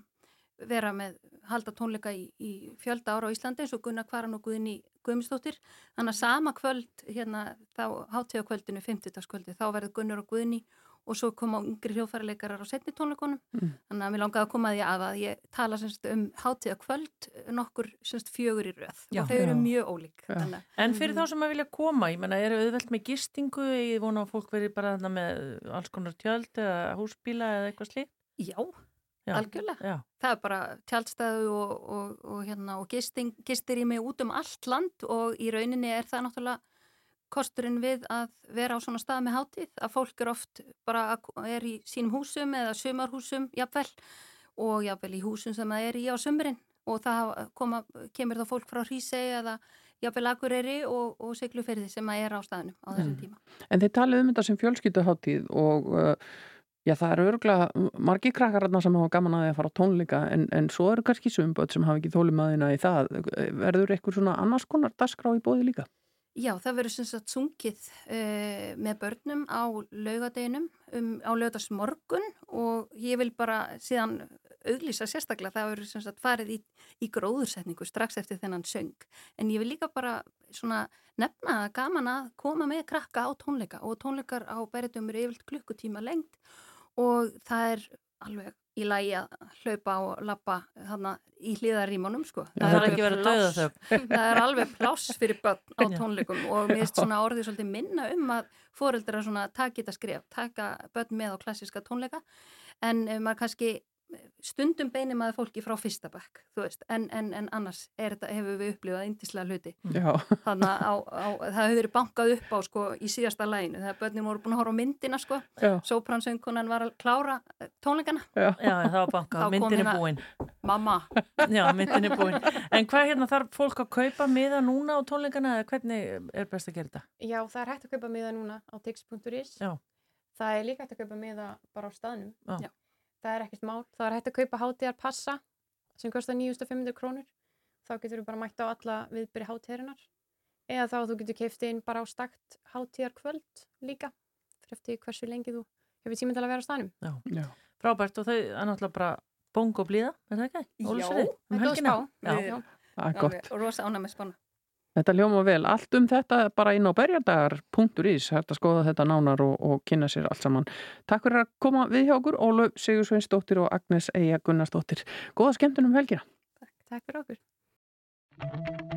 vera með halda tónleika í, í fjölda ára á Íslandi eins og Gunnar Kvaran og Guðni Guðmistóttir. Þannig að sama kvöld, hérna, þá háttíðakvöldinu, 50. kvöldi, þá verður Gunnar og Guðni og svo koma yngri hljóðfæraleikarar á setni tónleikunum. Mm. Þannig að mér langaði að koma að því að, að ég tala semst, um hátíðakvöld nokkur semst, fjögur í röð Já. og þau eru Já. mjög ólík. Að- En fyrir þá sem að vilja koma, ég menna, eru auðvelt með gistingu, ég vona að fólk veri bara þarna með alls konar tjöld eða húsbíla eða eitthvað slíkt? já, Já. algjörlega. Já, Það er bara tjaldstæðu og, og, og, hérna, og gisting, gistir í mig út um allt land og í rauninni er það náttúrulega kosturinn við að vera á svona stað með hátíð, að fólk er oft bara er í sínum húsum eða sumarhúsum, jafnvel og jafnvel í húsum sem það er í á sumurinn og það koma, kemur þá fólk frá Hrísei eða jafnvel Akureyri og, og Sigluferði sem að er á staðnum á þessum Mm. tíma. En þið talið um þetta sem fjölskylduháttíð og uh, já, það eru örgulega margi krakkararna sem hafa gaman að því að fara á tónleika en, en svo eru kannski sumböld sem hafa ekki þólimaðina í það. Verður eitthvað svona annars konar dagskrá í bóði líka? Já, það verður sem sagt sungið uh, með börnum á laugadeginum um, á laugasmorgun og ég vil bara síðan auglýsa sérstaklega það verður sem sagt farið í, í gróðursetningu strax eftir þennan söng. En ég vil líka bara svona nefna að gaman að koma með krakka á tónleika og tónleikar á bæritum eru yfirlt klukkutíma lengt og það er alveg í lagi að hlaupa og lappa þarna í hliðarímanum sko. Það er að það er alveg pláss fyrir börn á tónleikum og mér finnst svona orðið svolítið minna um að foreldra svona taki þetta skref, taka börn með á klassiska tónleika. En eh, maður kannski stundum beinir maður fólki frá fyrsta veist, en, en, en annars er þetta, hefur við upplifað indislega hluti Já, þannig að á, á, það hefur verið bankað upp á sko í síðasta læginu, þegar börnin voru búin að horfa á myndina sko, sópransöngunan var að klára eh, tónleikana, já. Já, það var bankað, myndin er hérna- búin. mamma Já, myndin er búin. En hvað hérna þarf fólk að kaupa miða núna á tónleikana eða hvernig er best að gera þetta? Já, það er hægt að kaupa miða núna á tix.is. Já. Það er líka hægt að kaupa miða bara á staðnum. Já. Já. Það er ekkert mál. Það er hægt að kaupa hátíðar passa sem kostar 9.500 krónur. Þá getur þú bara mætt á alla viðbyrði hátíðarinnar. Eða þá þú getur keift inn bara á stakt hátíðar kvöld líka. Fyrir eftir hversu lengi þú hefur tíminn til að vera á staðnum. já. Frábært og þau er náttúrulega bara bong og blíða, er það ekki? Já, Ólafsfirði, um það er góð helgina. spá. Já. Já. Það er gott. Og rosa ána með spána Þetta ljóma vel. Allt um þetta bara inn á berjardagar.is. Hægt að skoða þetta nánar og, og kynna sér allt saman. Takk fyrir að koma við hjá okkur. Ólöf Sigur Sveinsdóttir og Agnes Eija Gunnarsdóttir. Góða skemmtunum helgina. Takk fyrir okkur.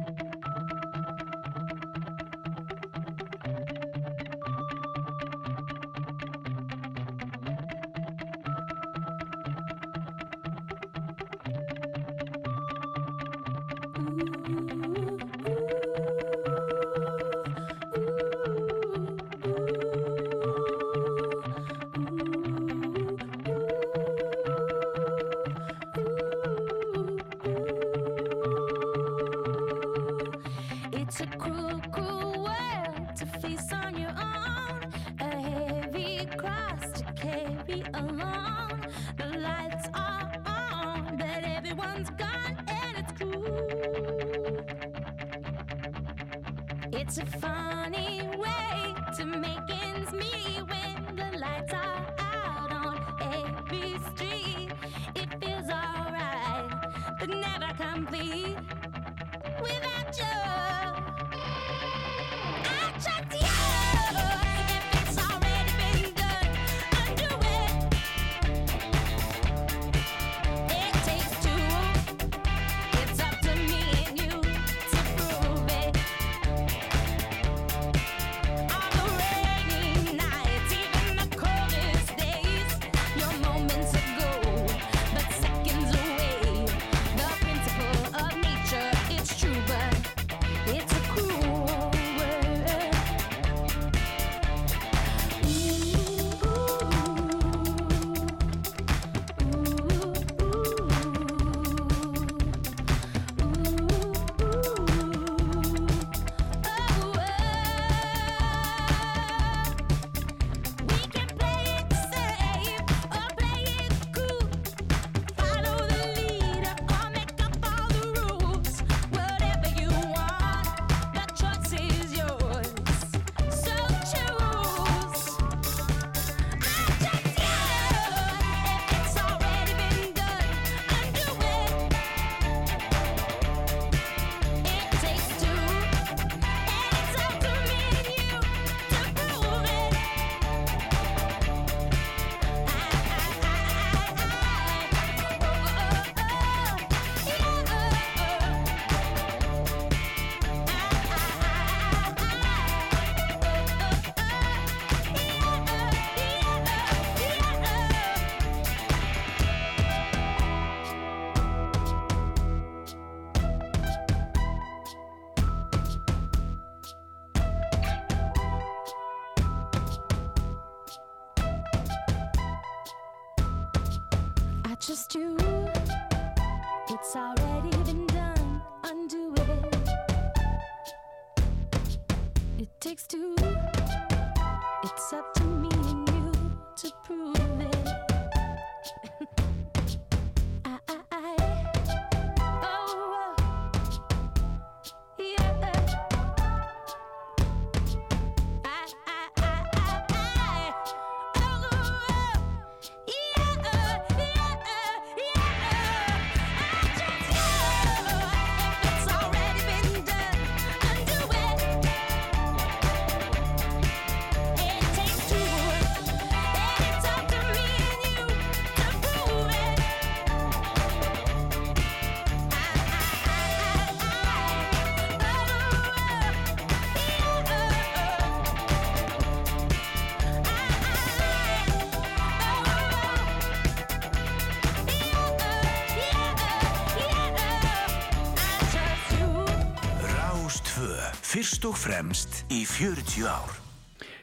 Fyrst og fremst í 40 ár.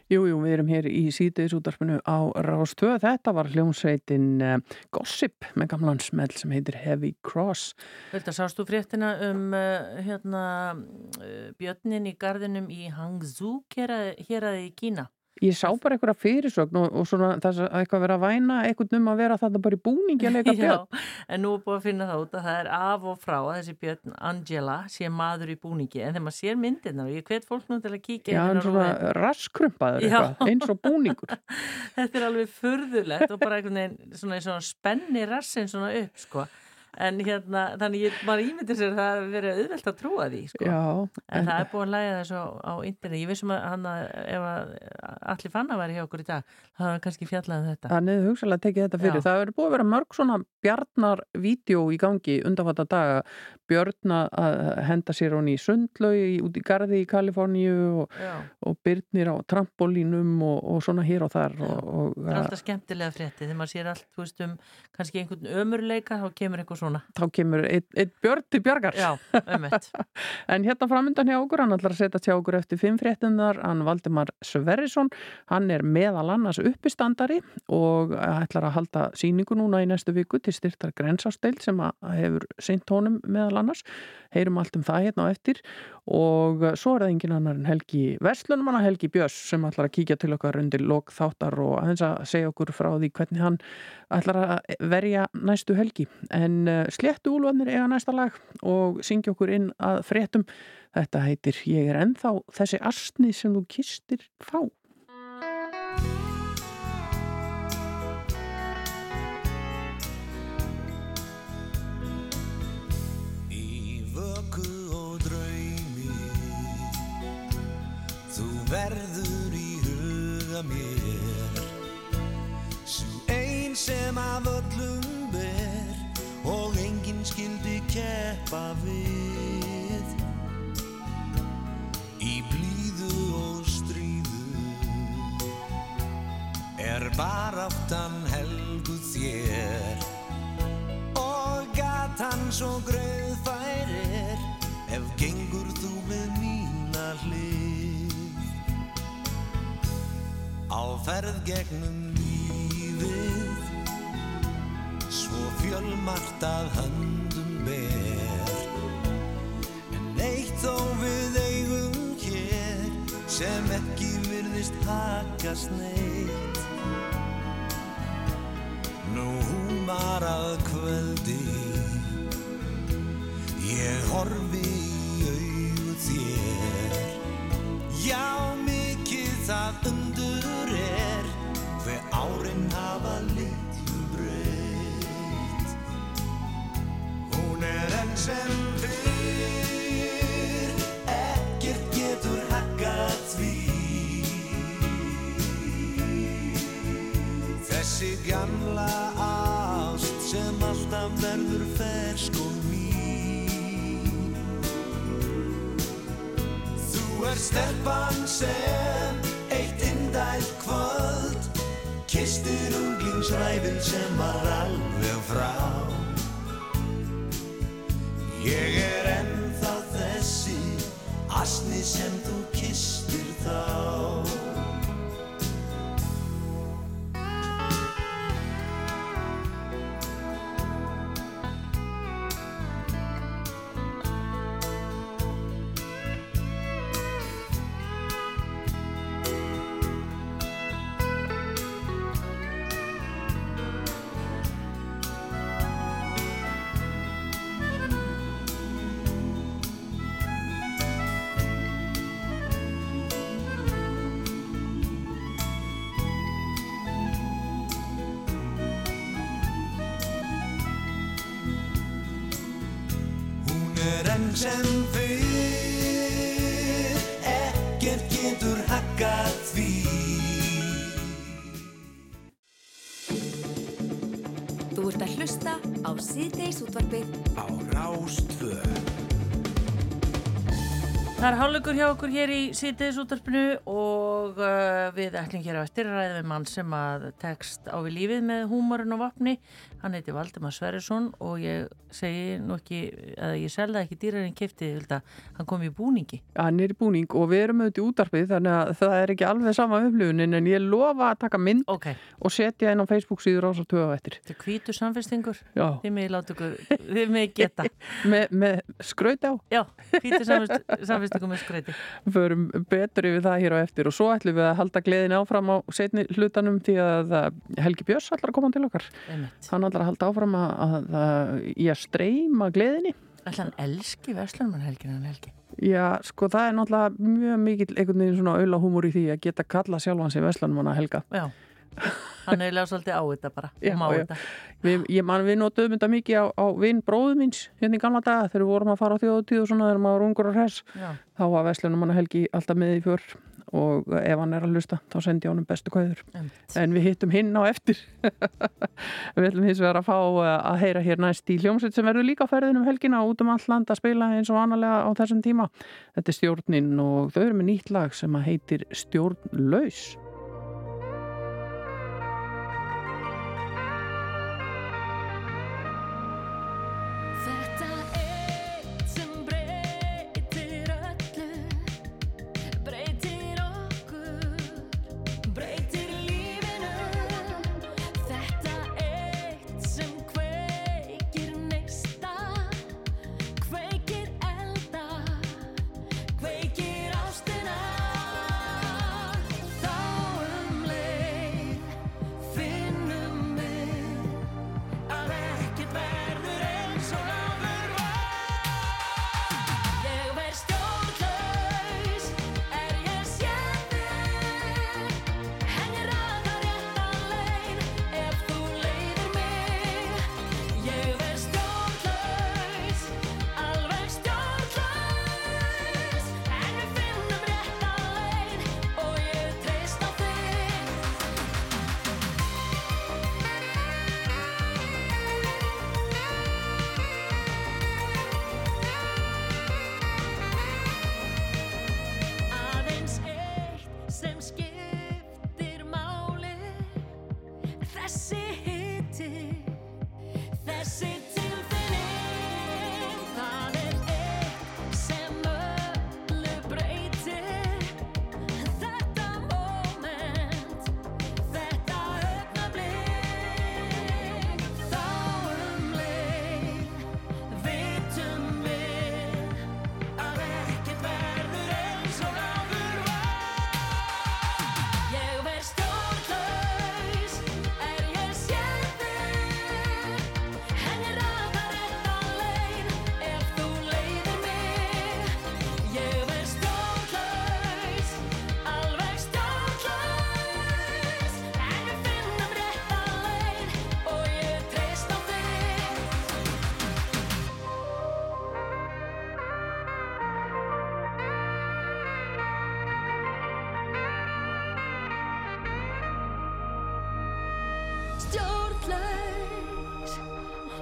Jú, jú, við erum hér í sítiðisútarpinu á Rástöð. Þetta var hljómsveitin uh, Gossip með gamlan smell sem heitir Heavy Cross. Þetta sástu fréttina um uh, hérna, uh, björnin í gardinum í Hangzhou hér að í Kína. Ég sá bara einhverja fyrirsögn og, og svona þess að eitthvað vera að væna eitthvað um að vera þetta bara í búningi að leika björn. Já, en nú er búið að finna það út að það er af og frá að þessi björn Angela sé maður í búningi en þegar maður sér myndina og ég hvet fólk nú til að kíkja Já, en svona raskrumpaður eitthvað, eins og búningur. Þetta er alveg furðulegt og bara einhvern veginn svona, svona spenni rassin svona upp sko. En hérna, þannig ég, maður ímyndir sér að það hafi verið auðvelt að trúa því sko. Já, En það er búið að læga þessu á, internet. Ég vissum að hann að ef að allir fanna væri hjá okkur í dag, þá hafði hann kannski fjallað um þetta. Þannig hugsalega tekið þetta fyrir. Já. Það hefur búið að vera mörg svona bjarnar-vídeó í gangi undanfatta daga. Björn að henda sér hún í sundlaug út í garði í Kaliforníu og, og byrnir á trampolínum og, og svona hér og þar. Og, og, Það er alltaf skemmtilega frétti þegar maður sér allt, þú veist, um kannski einhvern ömurleika, þá kemur eitthvað svona. þá kemur einn ein björn til bjargar. Já, ömmett. En hérna framöndan hjá okkur, hann ætlar að setja hjá okkur eftir fimm fréttinnar, hann Valdimar Sverrisson, hann er meðal annars uppistandari og ætlar að halda síningu núna í næstu viku til styrtar grensásteild sem hefur seint honum meðal annars, heyrum allt um það hérna á eftir. Og svo er það engin annar en Helgi Vestlunum, hann Helgi Björns sem ætlar að kíkja til okkar undir lok þáttar og aðeins að segja okkur frá því hvernig hann ætlar að verja næstu helgi. En uh, sléttu úlvarnir eiga næsta lag og syngja okkur inn að fréttum. Þetta heitir Ég er ennþá þessi astni sem þú kistir fá huga mér. Svo ein sem af öllum ber Og enginn skildi keppa við. Í blíðu og stríðu Er baráttan helguð þér. Og gatan svo grauðfær er ef gengur á ferð gegnum lífið. Svo fjölmart að höndum ber. En eitt þó við eigum hér sem ekki virðist hakast neitt. Nú húmar að kvöldi. Ég horfi í augu þér. Já, það undur er Hver árin hafa litlu breytt. Hún er enn sem fyrr Ekkert getur hakkað því. Þessi gamla ást sem alltaf verður fersk og mín Þú er stelpan sem Kistir unglingsræfil sem var alveg frá. Ég er ennþá þessi asni sem þú kistir þá Hálfleikur hjá okkur hér í sítiðisútarpinu og uh, við ætlum hér á eftir að ræða við mann sem að tekst á við lífið með húmorinn og vapni. Hann heiti Valdimar Sverrisson og ég segi nú ekki, eða ég selða ekki dýrarinn kipti, hann kom í búningi. Hann er í búning og við erum auðvitað í útarpið þannig að það er ekki alveg sama upplifunin en ég lofa að taka mynd okay. og setja inn á Facebook síður ás og töða eftir. Þetta er hvítu samfestingur, Já. þið mig láta ykkur, þið mig geta. Me, með skraut á? Já, hvítu samfestingur með skrauti. Við förum betur yfir það hér á eftir og svo ætlum við að halda gleðin áfram á setni hlutanum að að. Hann ætlar að halda áfram að, að, að ég streyma gleðinni. Ætla hann elski Vestlunmann Helgin en Helgi? Já, sko það er náttúrulega mjög mikill einhvern veginn svona auðla húmor í því að geta kalla sjálfan sig Vestlandmann að helga. Já, hann er lega svolítið á þetta bara. Já, og má já. þetta. Við, ég man við notuðum þetta mikið á, á vinn bróðu míns hérna í gamla daga þegar við vorum að fara á þjóðutíð og svona þegar maður var ungur og. Já. Þá var Vestlandmann að helgi alltaf með í för og ef hann er að hlusta þá sendi ég honum bestu kvæður. En við hittum hinn á eftir. við ætlum hins vegar að fá uh, að heyra hér næst í hljómsveit sem verður líka á ferðinum helgina út um all land að spila eins og annarlega á þessum tíma. Þetta er stjórnin og þau eru með nýtt lag sem að heitir Stjórnlaus.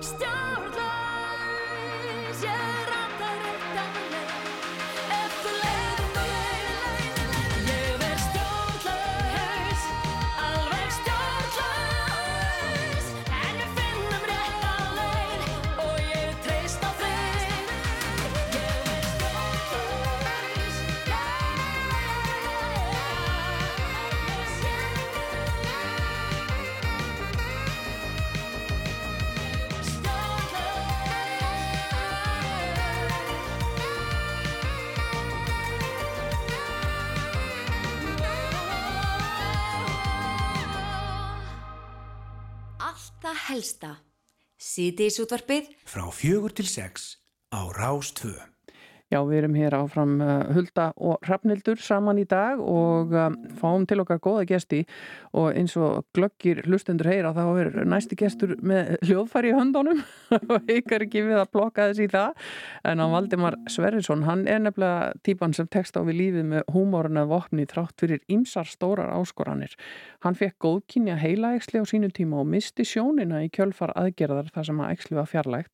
Stjórnlaus, Helsta. Síðdeis útvarpið Frá fjögur til sex á Rástvö. Já, við erum hér áfram uh, Hulda og Hrafnildur saman í dag og um, fáum til okkar góða gesti og eins og glöggir hlustendur heyra þá er næsti gestur með hljóðfæri í höndunum og ykkar ekki við að blokka þess í það en hann Valdimar Sverrisson, hann er nefnilega típan sem tekst á við lífið með húmóruna vopni þrátt fyrir ýmsar stórar áskoranir. Hann fekk góðkynja heilaæksli á sínu tíma og misti sjónina í kjölfar aðgerðar þar sem að æksli var fjarlægt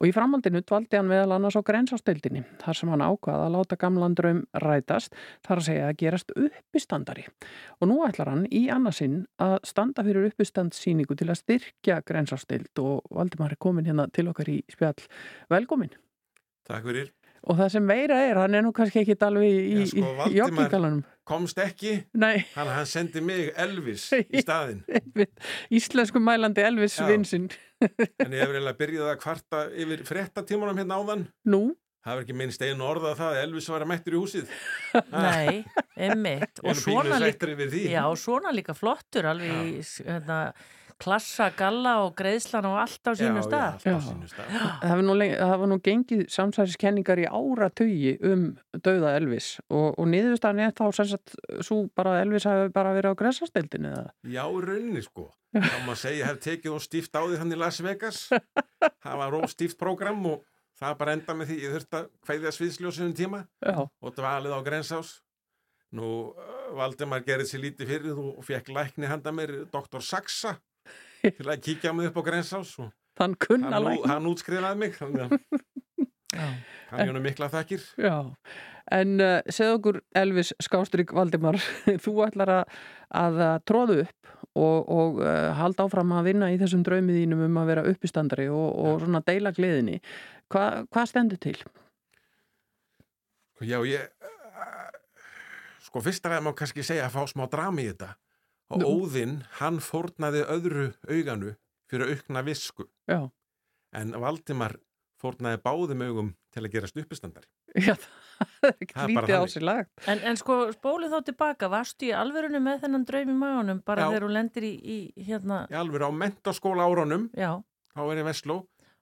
Og í framhaldinu dvaldi hann meðal annars á grensásteildinni, þar sem hann ákvaða að láta gamlan draum rætast, þar að segja að gerast uppistandari. Og nú ætlar hann í annarsinn að standa fyrir uppistandsýningu til að styrkja grensássteild og Valdimar er komin hérna til okkar í spjall. Velkomin. Takk fyrir. Og það sem meira er, hann er nú kannski ekki alveg í, sko, í joggingalanum. Komst ekki, Nei, hann, hann sendi mig Elvis í staðinn. íslensku mælandi Elvis Já. vinsinn. En ég hefur eiginlega byrjað að kvarta yfir frettatímanum hérna áðan. Nú, Það var ekki minnst einu orða það að Elvis var að mættur í húsið. Nei, er Og svona líka, já, svona líka flottur, alveg í hérna, klassa, galla og greiðslan og allt á sínu stað. Já, já, allt á sínu stað. Það hefur nú, lengi- það hefur nú gengið samsæriskenningar í áratugi um dauða Elvis og, og niðurstaðan er þá sem sagt svo bara að Elvis hefur bara verið á gressasteldinu eða? Já, í rauninni sko. Það má segja, hef tekið og stíft á því hann í Las Vegas. Það var ró stíft prógram og það bara enda með því ég þurfti að kveðja sviðsljósunum tíma Já. og dvalið á grensás. Nú, uh, Valdemar gerði sér lítið fyrir og fekk lækni handa mér, Dr. Saxa, til að kíkja mig upp á grensás og hann, hann útskrifaði mig, þannig að hann nú mikla þakkir. Já, en uh, segð okkur Elvis Skástrík Valdimar, þú ætlar að, að uh, tróðu upp og, og uh, halda áfram að vinna í þessum draumiðínum um að vera uppistandari og, og svona deila gleðinni. Hva, hvað stendur til? Já, ég, uh, sko fyrst að það má kannski segja að fá smá drama í þetta. Og Nú. Óðinn, hann fórnaði öðru auganu fyrir aukna visku. Já, En Valdimar fórnaði báðum augum til að gerast uppistandari. Já það er ekki er lítið á sig lagt. En, en sko, spólið þá tilbaka, varstu í alvörunum með þennan draum í maðunum, bara Já. þegar þú lendir í, í hérna, Ég alveg á mentaskóla árunum, já, þá er ég Vestló,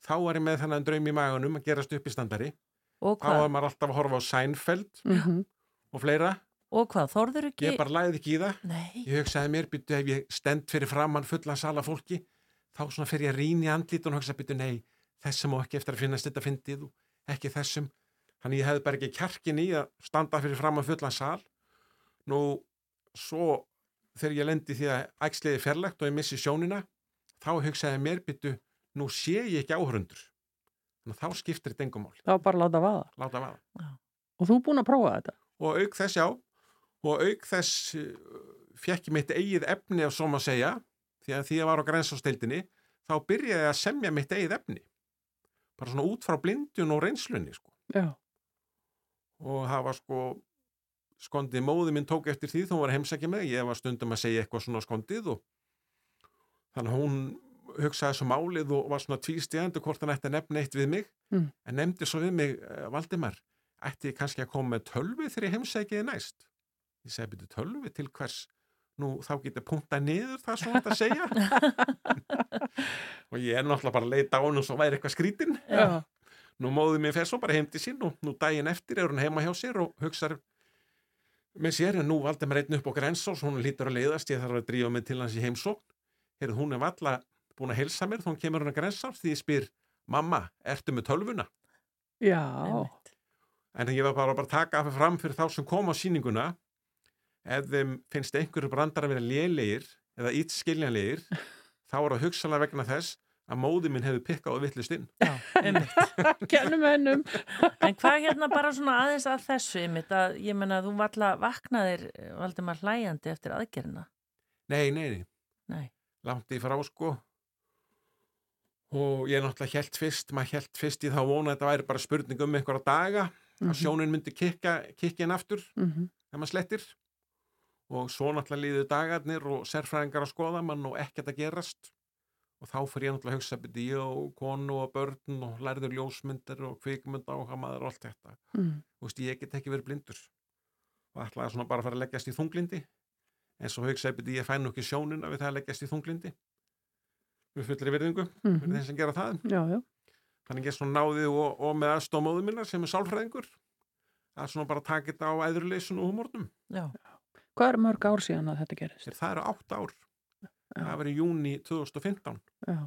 þá er ég með þennan draum í maganum að gerast uppistandari. og Þá var hvað, maður alltaf að horfa á Seinfeld Mm og fleira. Og hvað, þorður ekki? Ég bara læði ekki í það. Nei, Ég hugsaði mér, byttu, ef ég stend fyrir framann fullan sala fólki, þá svona fyrir ég að rýna í andlítun og hugsa, byttu, nei, þessum og ekki eftir að finnast þetta fyndið og ekki þessum. Þannig ég hefði bara ekki kjarkin í að standa fyrir framann fullan sal. Nú, svo þegar ég lendi því að ægsliði fjarlægt og ég missi sjónina, þá hugsaði ég mér, byttu, nú sé ég ekki áhörundur. Þannig að þá skiptir þetta engum mál. Var bara láta vaða. Láta vaða. Og þú er búin að prófa þetta? og auk þess já og auk þess uh, fekk ég mitt eigið efni ef svo maður segja því að því að ég var á grensásteildinni þá byrjaði ég að semja mitt eigið efni. Bara svona út frá blindun og reynslunni sko. Og það var sko skondið. Móði minn tók eftir því þá var að heimsækja mig, ég var stundum að segja eitthvað svona skondið og þannig að hún hugsaði svo málið og var svona tvístíðandi hvort hann ætti að nefna eitt við mig. Mm. en nefndi svo við mig, uh, Valdimar ætti ég kannski að koma með tölvi þegar ég heimsækiði næst ég segi byrju tölvi til hvers nú þá getið punktað niður það svo þetta að segja og ég er náttúrulega bara að leita á hann og svo væri eitthvað skrítin Já. nú móðið mér fer svo bara heim til sín og nú daginn eftir er hún heima hjá sér og hugsar með sér en nú valdi maður einn upp á grensós hún lítur að leiðast, ég þarf að drífa mig til hans í heimsókn Heyrðu, hún er valla búin að helsa mér þá hún kemur hún að grensás því ég spyr mamma, ertu með tölvuna? Já. En ég var bara, bara að taka af fram fyrir þá sem kom á sýninguna ef þeim finnst einhverju brandar að vera lélegir eða ít skiljanlegir þá er það hugsalega vegna þess að móði minn hefur pikkað og vittlust inn. Kennum hennum. En hvað hérna bara svona aðeins að þessu ymitt að ég menna að þú valla vaknaðir Valdimar hlæjandi eftir aðgerina? Nei, nei, nei. Nei. Langt í frá sko. Og ég náttúrulega held fyrst, maður held fyrst í þá vona að þetta væri bara spurning um einhverja daga Mhm. að sjónin myndi kikka, kikka inn aftur Mhm. þegar maður slettir. Og svo náttúrulega líðu dagarnir og sérfræðingar að skoða mann og ekkert að gerast. Og þá fyrir ég náttúrulega að hugsa byrja ég og konu og börn og lærður ljósmyndir og kvikmynda og maður og allt þetta. Mm. Þú veist, ég get ekki verið blindur. Og ætlaði svona bara að fara að leggjast í þunglindi. En svo hugsaði byrja ég fæ nú ekki sjónina við það að leggjast í þunglindi. Við fullri virðingu, Mhm. fyrir þeim sem gera það. Já, já. Þannig ég svona náði og, og með aðstóðmóðu minna sem er sálfræðingur. að svona bara taka þetta á æðurleysun og humornum. Já. Hvað er mörg ár síðan að þetta gerist? Það eru átt ár. Það var í júni 2015. Já.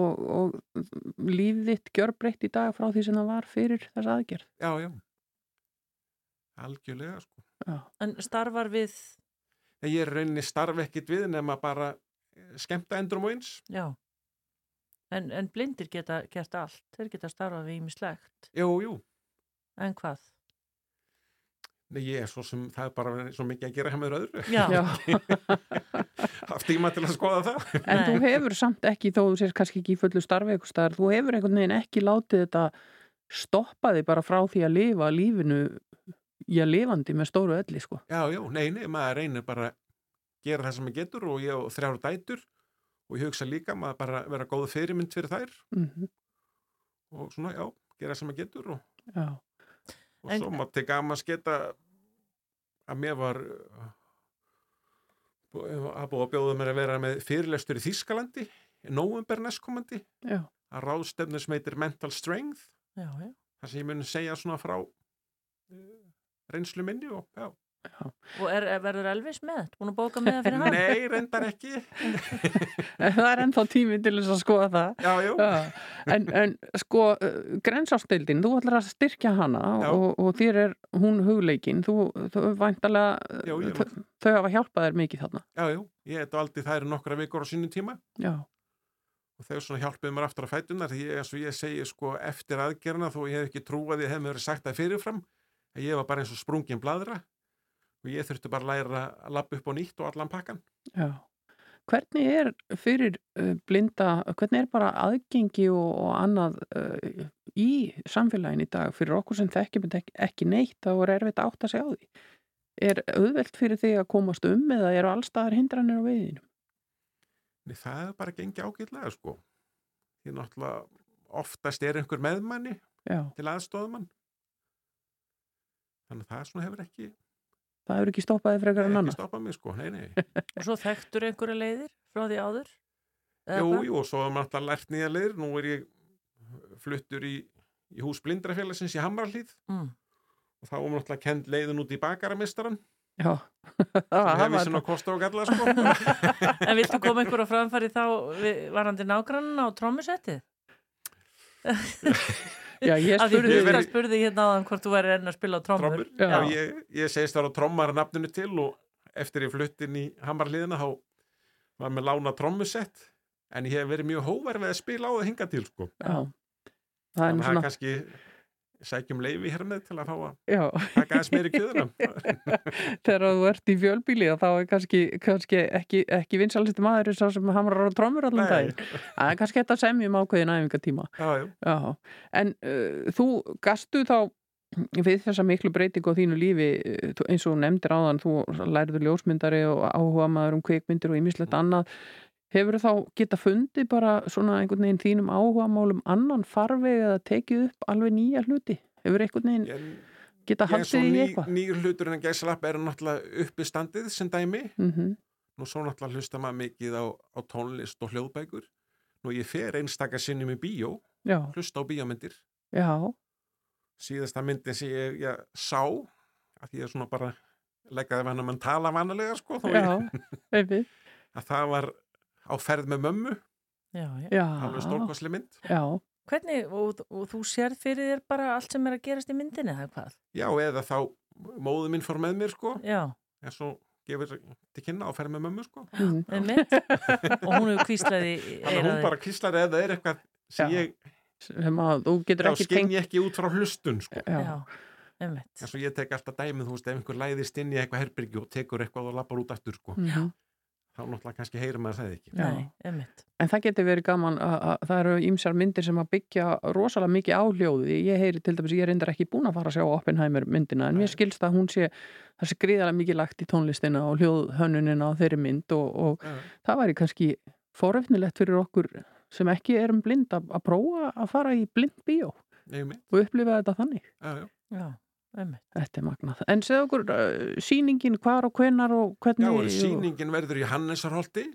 Og, og líf þitt gjörbreytt í dag frá því sem það var fyrir þess aðgerð? Já, já. Algjörlega, sko. Já. En starfar við, ég er í rauninni starf ekkit við nema bara eh, skemmta endurum og eins. já, en, en blindir geta gert allt, þeir geta starfað við ímislegt. Jú, jú. En hvað? Nei, ég er svo sem, það er bara svo mikið að gera hjá með öðru. Já. Já. Haft tíma til að skoða það. En þú hefur samt ekki, þó þú sér kannski ekki í fullu starfi eitthvað staðar, þú hefur einhvern veginn ekki látið þetta stoppa þig bara frá því að lifa lífinu í að lifandi með stóru ölli, sko. Já, já, nei, nei, maður reynir bara að gera það sem maður getur og ég og þrjár dætur og ég hugsa líka maður bara vera góð fyrirmynd fyrir þær Mm og svona, já, gera það sem maður getur og, Já. og En- svo maður til gaman sketa að mér var uh, að búið að bjóða mér að vera með fyrirlestur í Þískalandi í november næstkomandi að ráðstefnu sem heitir Mental Strength. Já, já. þar sem ég muni segja svona frá uh, reynslu minni og já Og er, er, verður Elvis með? Búin að bóka með það fyrir hann? Nei, reyndar ekki. það er ennþá tími til þess að skoða það. Já, jú. En, en sko, grensástildin, þú ætlar að styrkja hana og, og þér er hún hugleikin. Þú, þú væntalega, Já, ég þau, þau hafa hjálpað þér mikið þarna. Já, jú, ég heit aldrei það eru nokkra vikur á sínum tíma Já. og þau svona hjálpuðu mér aftur á fætunar því ég, eins og ég segi sko eftir aðgerna þó ég hef ekki trúið ég hef mér sagt það fyrirfram að ég var bara eins og sprungin bladra og ég þurfti bara að læra að lappa upp á nýtt og allan pakkan. Já. Hvernig er fyrir uh, blinda, hvernig er bara aðgengi og, og annað uh, í samfélagin í dag fyrir okkur sem þekkjum ekki, ekki neitt þá er erfitt að átta sig á því? Er auðvelt fyrir því að komast um eða eru allstaðar hindranir á veiðinum? Nei, það er bara gengi ágætlega sko. Því náttúrulega oftast er einhver meðmanni Já. til aðstofðumann. Þannig að það svona hefur ekki, Það hefur ekki stoppaði frekar en ekki annað. stoppað mig sko, nei, nei. Og svo þekktur einhverja leiðir frá því áður? Jú, hvað? jú, og svo er maður alltaf lært nýja leiðir. Nú er ég fluttur í, í hús blindrafélagsins í Hamralíð Mm. og þá var maður alltaf kend leiðin út í bakaramistaran. Já. Það hefði var- sinna kosta og galla, sko. En viltu koma einhverja framfæri þá við- varandi nágrann á trommusettið? Já, ég spurði- Hulda spurði hérna áðan hvort þú væri enn að spila á trommur. trommur. Já. Ég, ég segist það á trommar nafninu til og eftir ég fluttin í Hamraliðina þá var með lána trommusett en ég hef verið mjög hóvar við að spila á það hinga til, sko. Já. Það er það svona, kannski sækjum leifi hér með til að fá að taka aðeins meiri kjöðuna. Þegar þú ert í fjölbíli þá er kannski, kannski ekki, ekki vinsalisti maður sá sem hamrar á trommur allan. Það er kannski þetta semjum ákveðin æfingatíma. Já, já. En uh, þú gastu þá við þessa miklu breytingu á þínu lífi uh, eins og nefndir áðan, þú lærður ljósmyndari og áhuga maður um kvikmyndir og ýmislegt annað. Hefur þá geta fundið bara svona einhvern veginn þínum áhuga málum annan farveg eða tekið upp alveg nýja hluti? Hefur einhvern veginn geta Ég svo haldið í eitthvað? nýr hlutur en að gæslapp er náttúrulega uppi standið sem dæmi. Mhm. Nú svo náttúrulega hlusta maður mikið á, á tónlist og hljóðbækur. Nú ég fer einstakar sinnum í bíó, Já. hlusta á bíómyndir. Já, Síðasta myndin sem ég, ég sá, að ég er svona bara leggaði vann að mann tala vanalega, sko. já, að það var á ferð með mömmu, Já, já. Já. alveg stórkosli mynd. Já. Hvernig, og, og þú sérð fyrir þér bara allt sem er að gerast í myndinni, eða hvað? Já, eða þá móðu minn fór með mér, sko. Já. En svo gefur til kynna á ferð með mömmu, sko. Einmitt. og hún hefur kvíslaði hún bara kvíslar eða er eitthvað sem Já. ég, sem að þú getur þá ekki skinn ég ekki út frá hlustun, sko. Já. Einmitt. En svo ég tek alltaf dæmið, þú veist, ef einhver læðist inn í eitthvað herbyrgi og tekur eitthvað og lappar út aftur, sko. Mhm. Þá náttúrulega kannski heyrir maður það ekki. Nei. En það getur verið gaman að, að það eru ýmsar myndir sem að byggja rosalega mikið á hljóði. Ég heyri til dæmis, ég er reyndar ekki búin að fara að sjá Oppenheimer myndina, en mér skilst að hún sé það sé gríðarlega mikið lagt í tónlistina og hljóðhönnunina á þeirri mynd og, og það væri kannski foröfnilegt fyrir okkur sem ekki erum blind að, að prófa að fara í blind bíó og upplifa þetta þannig. Já, já. Já. Þetta er magnað. En segðu okkur uh, sýningin hvar og hvenar og hvernig... Já, sýningin verður í Hannesarholti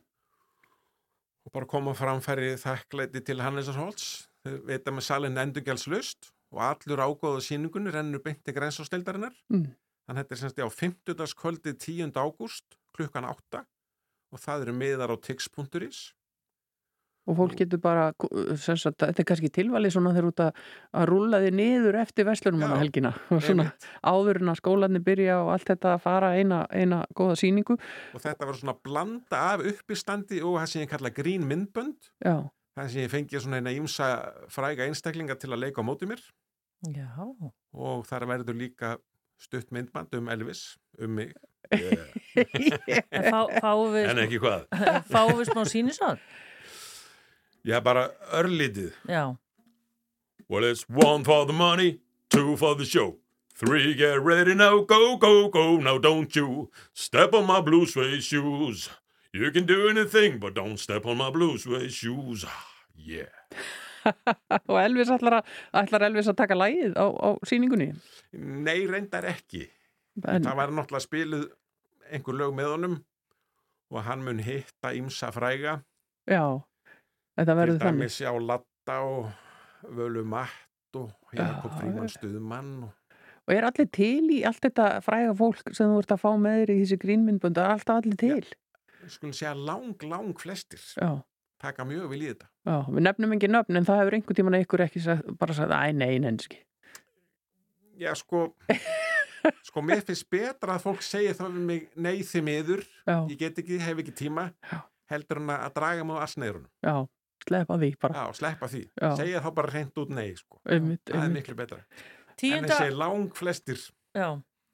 og bara koma framfæri þakklæti til Hannesarholts. Að með salin endurgjaldslust og allur ágóða síningunni rennur beinti grensástildarinnar Mm. þannig þetta er semst á 50. kvöldi 10. ágúst klukkan 8 og það eru miðar á tix.is og fólk getur bara, sagt, þetta er kannski tilvalið svona þegar út að, að rúlla þið niður eftir verslunum hana Já, helgina. Og svona áður en að skólanir byrja og allt þetta að fara eina, eina góða síningu og þetta var svona blanda af uppistandi og það sem ég kalla grín myndbönd. Já, það sem ég fengið svona eina ímsa fræga einstaklinga til að leika á móti mér. Já. og þar verður líka stutt myndband um Elvis, um mig. En fá, fáum við En ekki hvað. Fáum við smá sínisóð? Já, bara örlítið. Já. Well, it's one for the money, two for the show. Three, get ready now, go, go, go. Now don't you step on my blue suede shoes. You can do anything, but don't step on my blue suede shoes. Yeah. Og Elvis ætlar, að, ætlar Elvis að taka lægið á, á síningunni Nei, reyndar ekki. En- Það var náttúrulega spiluð einhver lög með honum og hann mun hitta ímsa fræga. Já, þetta til verður þannig. dæmis á Latta og Völu Matt og Jakob Fríman Stuðmann og og er allir til í allt þetta fræga fólk sem þú ert að fá með þér í þessi grínmyndbund er alltaf allir til? Við skulum segja lang, lang flestir Já. taka mjög vel í þetta. Já, við nefnum ekki nöfn en það hefur einhver tíman ykkur ekki sagt, bara sagt, æ, nei, nenski Já, sko sko, mér finnst betra að fólk segja þá við mig nei þið miður, Já. ég get ekki, hef ekki tíma. Já. heldur hann að draga mig á asneirunum Já, sleppa því bara Já, sleppa því, Já. segja þá bara reynd út nei, sko Einmitt, það er einmitt. miklu betra en Tíunda, þessi lang flestir já,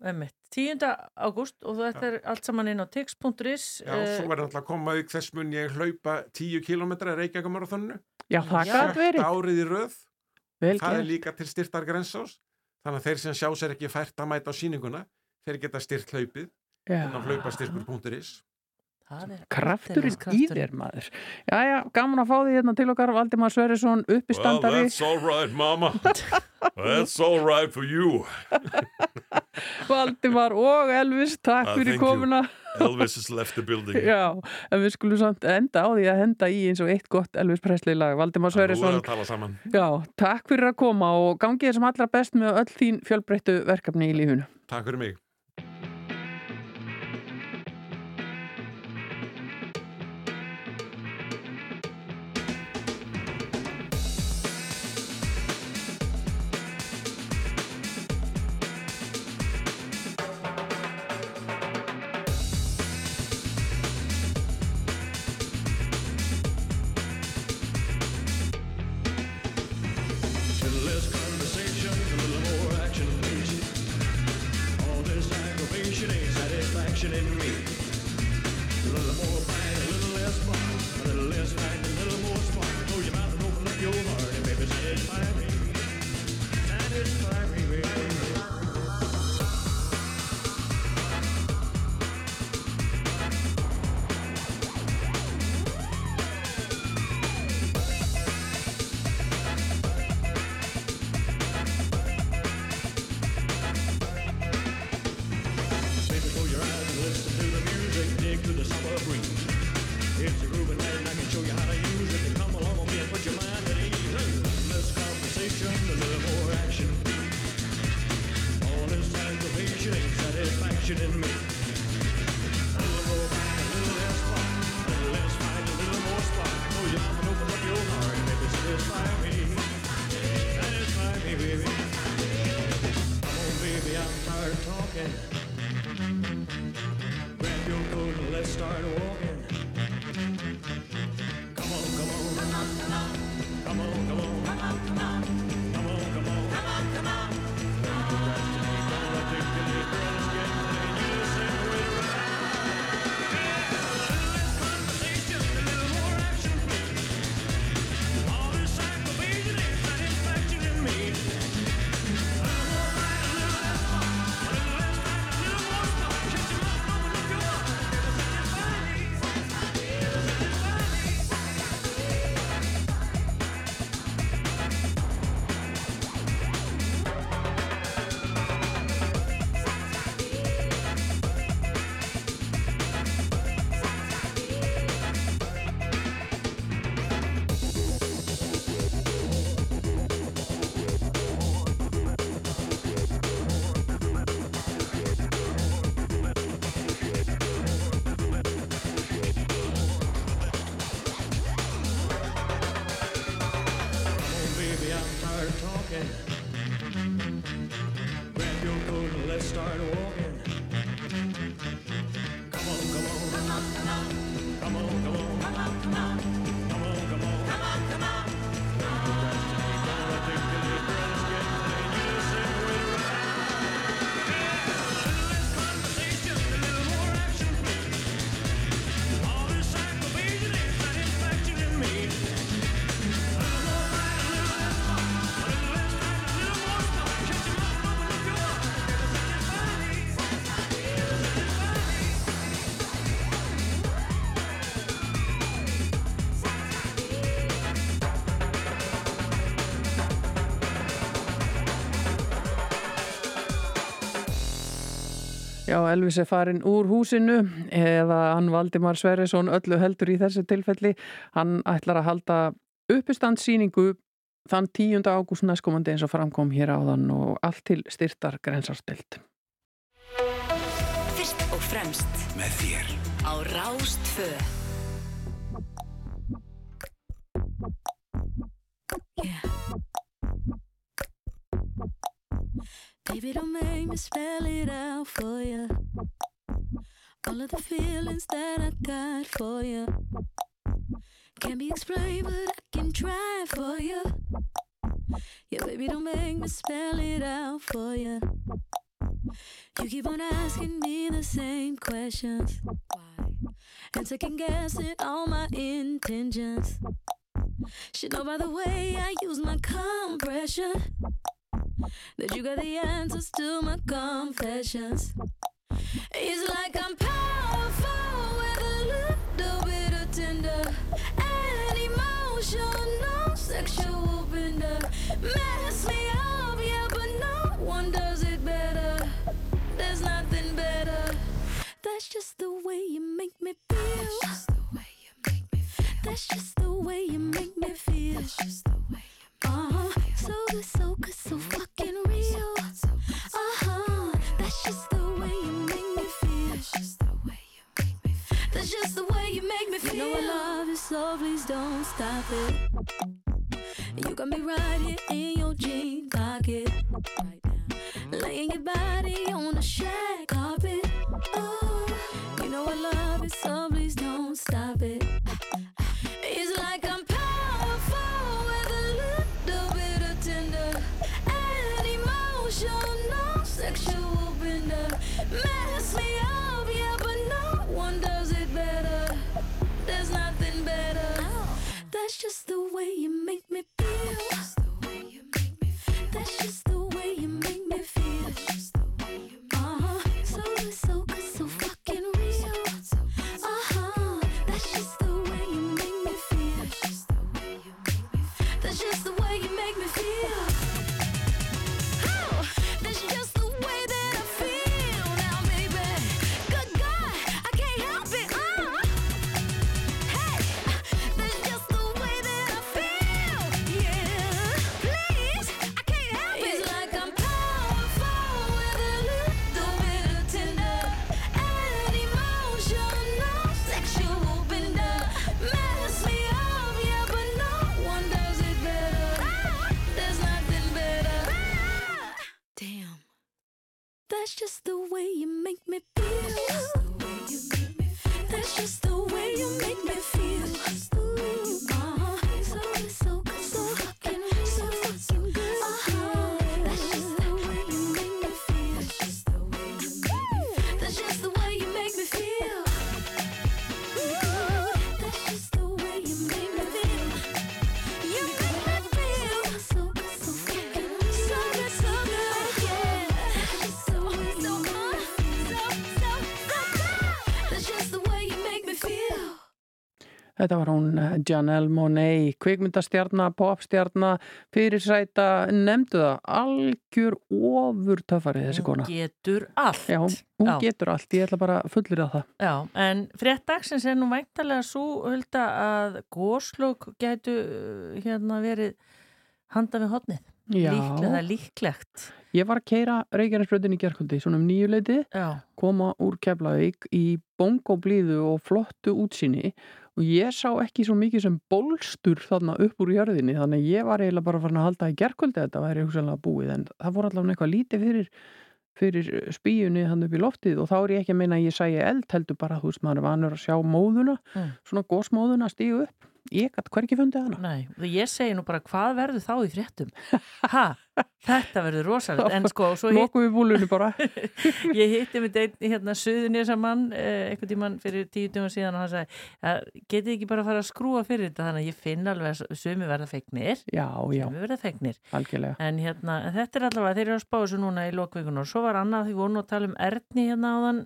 emmitt. 10. ágúst og þetta er allt saman inn á tix.is. Já, svo verður náttúrulega að koma auk þess mun ég hlaupa 10 km Reykjavíkumarathonu Já, það gat verið. árið í röð Vel það er gert. líka til styrtar grensás þannig að þeir sem sjá sér ekki fært að mæta á síninguna þeir geta styrt hlaupið Já. en á hlaupastyrkur.is er Krafturinn í þér maður. Já, já, gaman að fá því hérna til okkar Valdimar Sverrisson, uppistandari. All right mama. That's all right for you. Valdimar og Elvis, takk Ah, fyrir komuna. Elvis has left the building. Já, en við skulum samt enda á því að henda í eins og eitt gott Elvis Presley lag. Valdimar Nú er Sverrisson. að tala saman. Já, takk fyrir að koma og gangið þessum allra best með öll þín fjölbreyttu verkefni í lífunu takk fyrir mig Já, Elvis er farin úr húsinu eða hann Valdimar Sverrisson öllu heldur í þessu tilfelli. Hann ætlar að halda uppistandsýningu þann 10. ágúst næstkomandi eins og framkom hér áðan og allt til styrtar grensarstilt. Fyrst og fremst Með þér á Rástfö. Baby, don't make me spell it out for you. All of the feelings that I got for you can't be explained, but I can try for you. Yeah, baby, don't make me spell it out for you. You keep on asking me the same questions. Why? And second guessing all my intentions. Should know by the way I use my compression that you got the answers to my confessions. It's like I'm powerful with a little bit of tender and emotional sexual bender. Mess me up, yeah, but no one does it better. There's nothing better. That's just the way you make me feel. That's just the way you make me feel. That's just the way you make me feel. So good, so so fucking real. Uh-huh. That's just the way you make me feel. That's just the way you make me feel. That's just the way you make me feel. You know I love you, so please don't stop it. You got me right here in your jean pocket. Laying your body on the shag carpet. You know I love it, so please don't stop it. It's like I'm That's just the way you make me feel. That's just the way you make just the way you make me feel. That's just the way you make Þetta var hún eh, Janelle Monáe, kvikmyndastjarnar, popstjarnar, fyrirsæta, nefndu það, algjör ofur töffari þessi kona. Getur allt. Já, hún Já. getur allt, ég ætla bara fullir að það. Já, en frétt dagsins er nú væntalega svo hulda að góslokk gætu uh, hérna verið handa við hotnið. Já. Líklega, líklegt. Ég var að keira Reykjanesbröðin í gerkvöldi, svona um nýju leiti, koma úr Keflavík í bongo blíðu og flottu útsýni og ég sá ekki svo mikið sem bolstur þarna upp úr jörðinni, þannig að ég var eiginlega bara farin að halda í gerkvöldi þetta væri hugsanlega búið, en það voru allavega eitthvað lítið fyrir fyrir spíunni hann upp í loftið og þá er ég ekki að meina að ég sæi eld heldur bara, þú veist, maður er vanur að sjá móðuna Mm. svona gósmóðuna stígu upp ég gæti hverki fundið hana. Nei, og ég segi nú bara hvað verður þá í fréttum? Ha, þetta verður rosalegt, en sko, svo hitt, ég hitti með einn hérna suðunesa mann eh, einhvern tímann fyrir tíu tíma síðan og hann sagði, "Ja, getið ekki bara að fara að skrúa fyrir þetta? Þannig að ég finn alveg að sumi verða já, sumi verða algjörlega. En hérna, en þetta er allavega, þeir eru að spá þessu núna í lokvíkunar og svo var annað, því voru nú að tala um Erni hérna áðan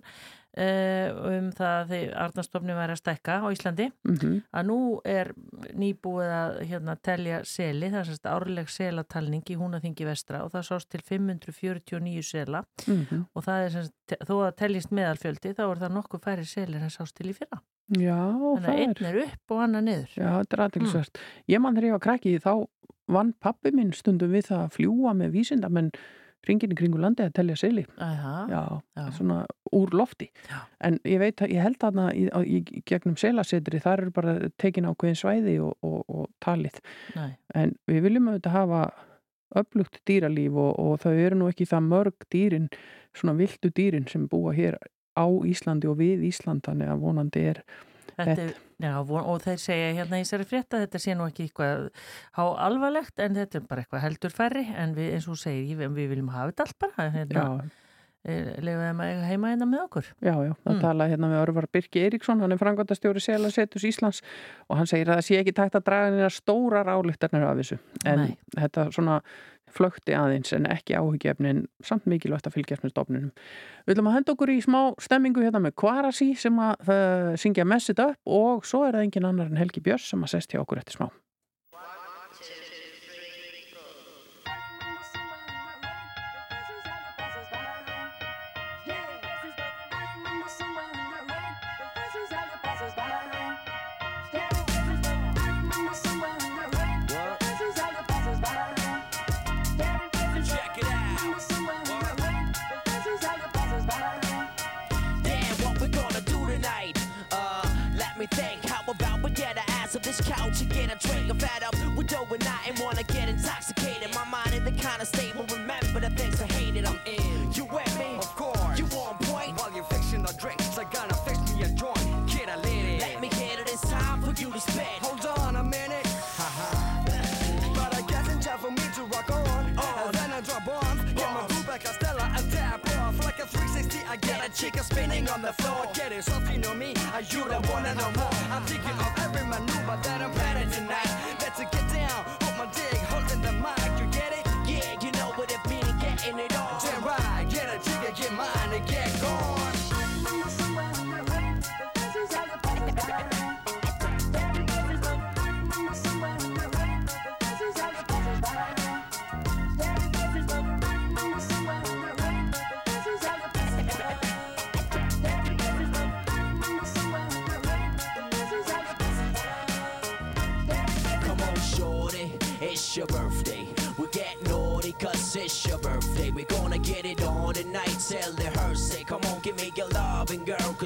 um það að þeir Arnarstofni væri að stækka á Íslandi Mhm. að nú er nýbúið að hérna, telja seli, það er sérst árleg selatalning í húnaþingi vestra og það sást til 549 sela Mhm. og það er sérst, þó að teljist meðalfjöldi þá er það nokkuð færi selir en sást til í fyrra Já, þannig að einn er upp og annar niður Já, þetta er aðeinsvert. Ég man þegar ég var krakki þá vann pappi minn stundum við það að fljúa með vísindamenn ringin í kringu landi að telja seli. Aha, Já, svona úr lofti. Já. En ég veit að ég held þarna í, í, í gegnum selasetri, þar eru bara tekin ákveðin svæði og, og, og talið. Nei. En við viljum auðvitað hafa öflugt dýralíf og, og þau eru nú ekki það mörg dýrin, svona vildu dýrin sem búa hér á Íslandi og við Ísland, þannig að vonandi er Þetta, er- já, og þeir segja hérna í sér frétta þetta sé nú ekki eitthvað há alvarlegt en þetta er bara eitthvað heldur færri en við, eins og segir, við, við viljum hafa þetta allt bara hérna, lefa þeim að heima hérna með okkur Já, já, það Mm. tala hérna með Örvar Birki Eiríksson, hann er frangvandastjóri Selasetus Íslands og hann segir að það sé ekki tækt að draga neina stórar álíktarnir af þessu en Nei. þetta svona flökti aðeins en ekki áhugjefni en samt mikilvægt að fylgjast með stofnunum. Við ætlum að henda okkur í smá stemmingu hérna með Kvarasi sem að uh, syngja Mess It Up og svo er það engin annar en Helgi Björns sem að sest hjá okkur eftir smá.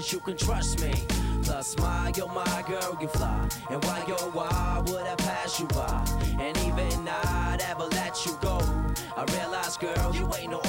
Cause you can trust me. Plus, my, you're my girl, you fly. And why, you're wild, would I pass you by? And even I'd ever let you go. I realize, girl, you ain't no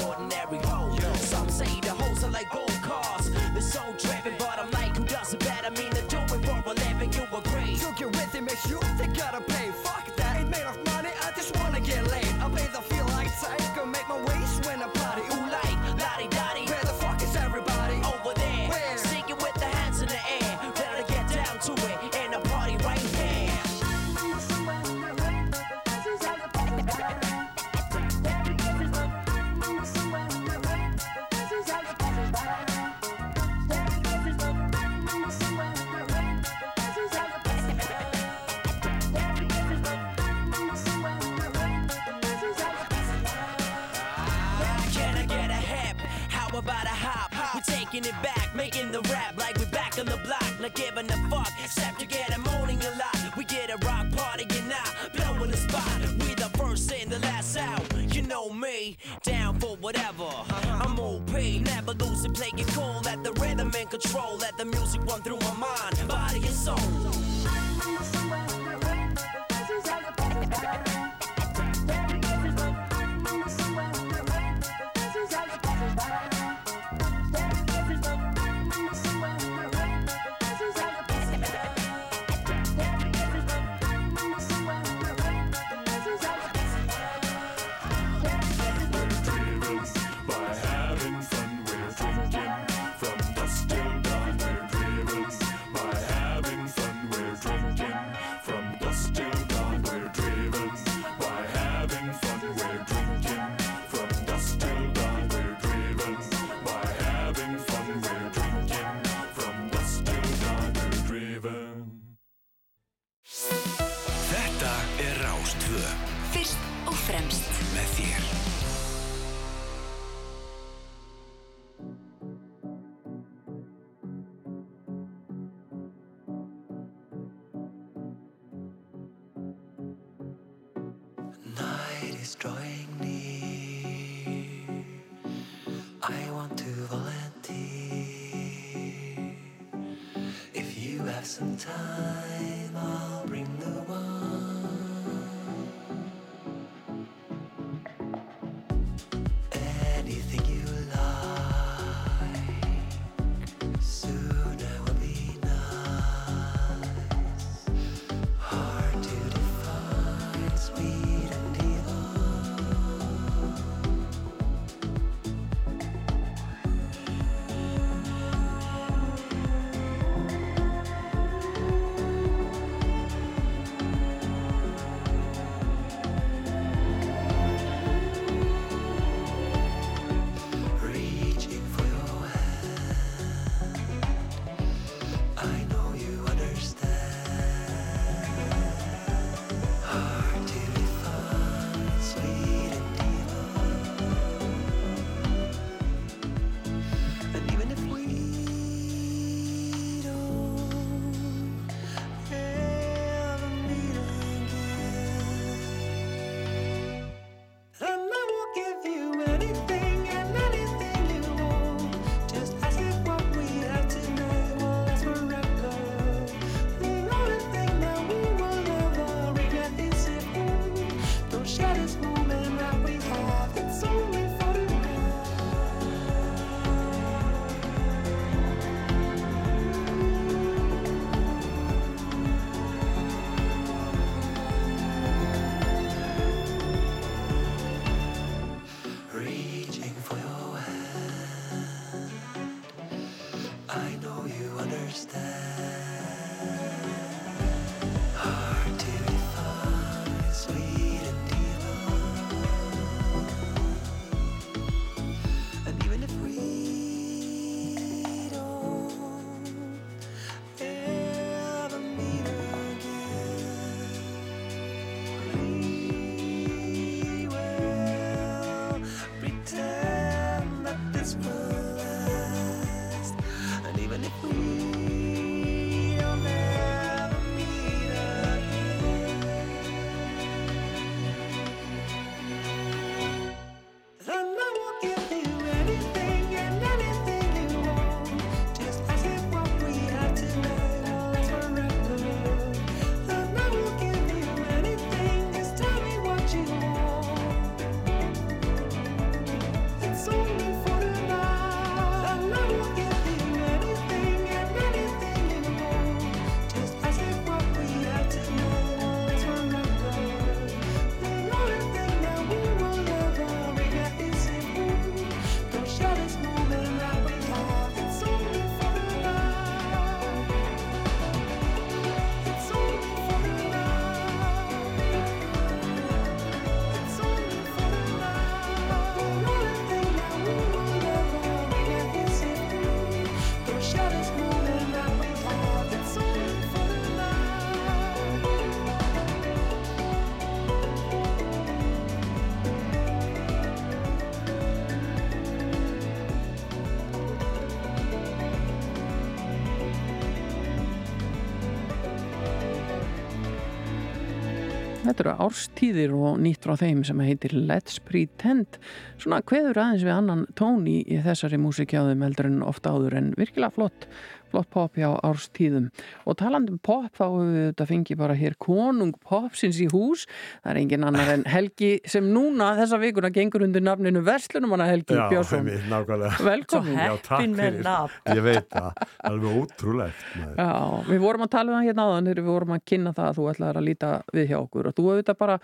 Þetta eru árstíðir og nýtt frá þeim sem heitir Let's Pretend. Svona kveður aðeins við annan tón í þessari músikjáðum heldur en ofta áður en virkilega flott, flott pop hjá árstíðum. Og talandum pop þá hefur við þetta fengið bara hér konung popsins í hús. Það er engin annar en Helgi sem núna þessa vikuna gengur undir nafninu Verslunumanna Helgi Já, Björnsson. nákvæmlega. Velkomin. Já. Ég veit það, alveg ótrúlegt. maður. Já, við vorum að tala um það hérna áðan þegar við vorum að kynna það að þú ætlaðir að líta við hjá okkur og þú hefur þetta bara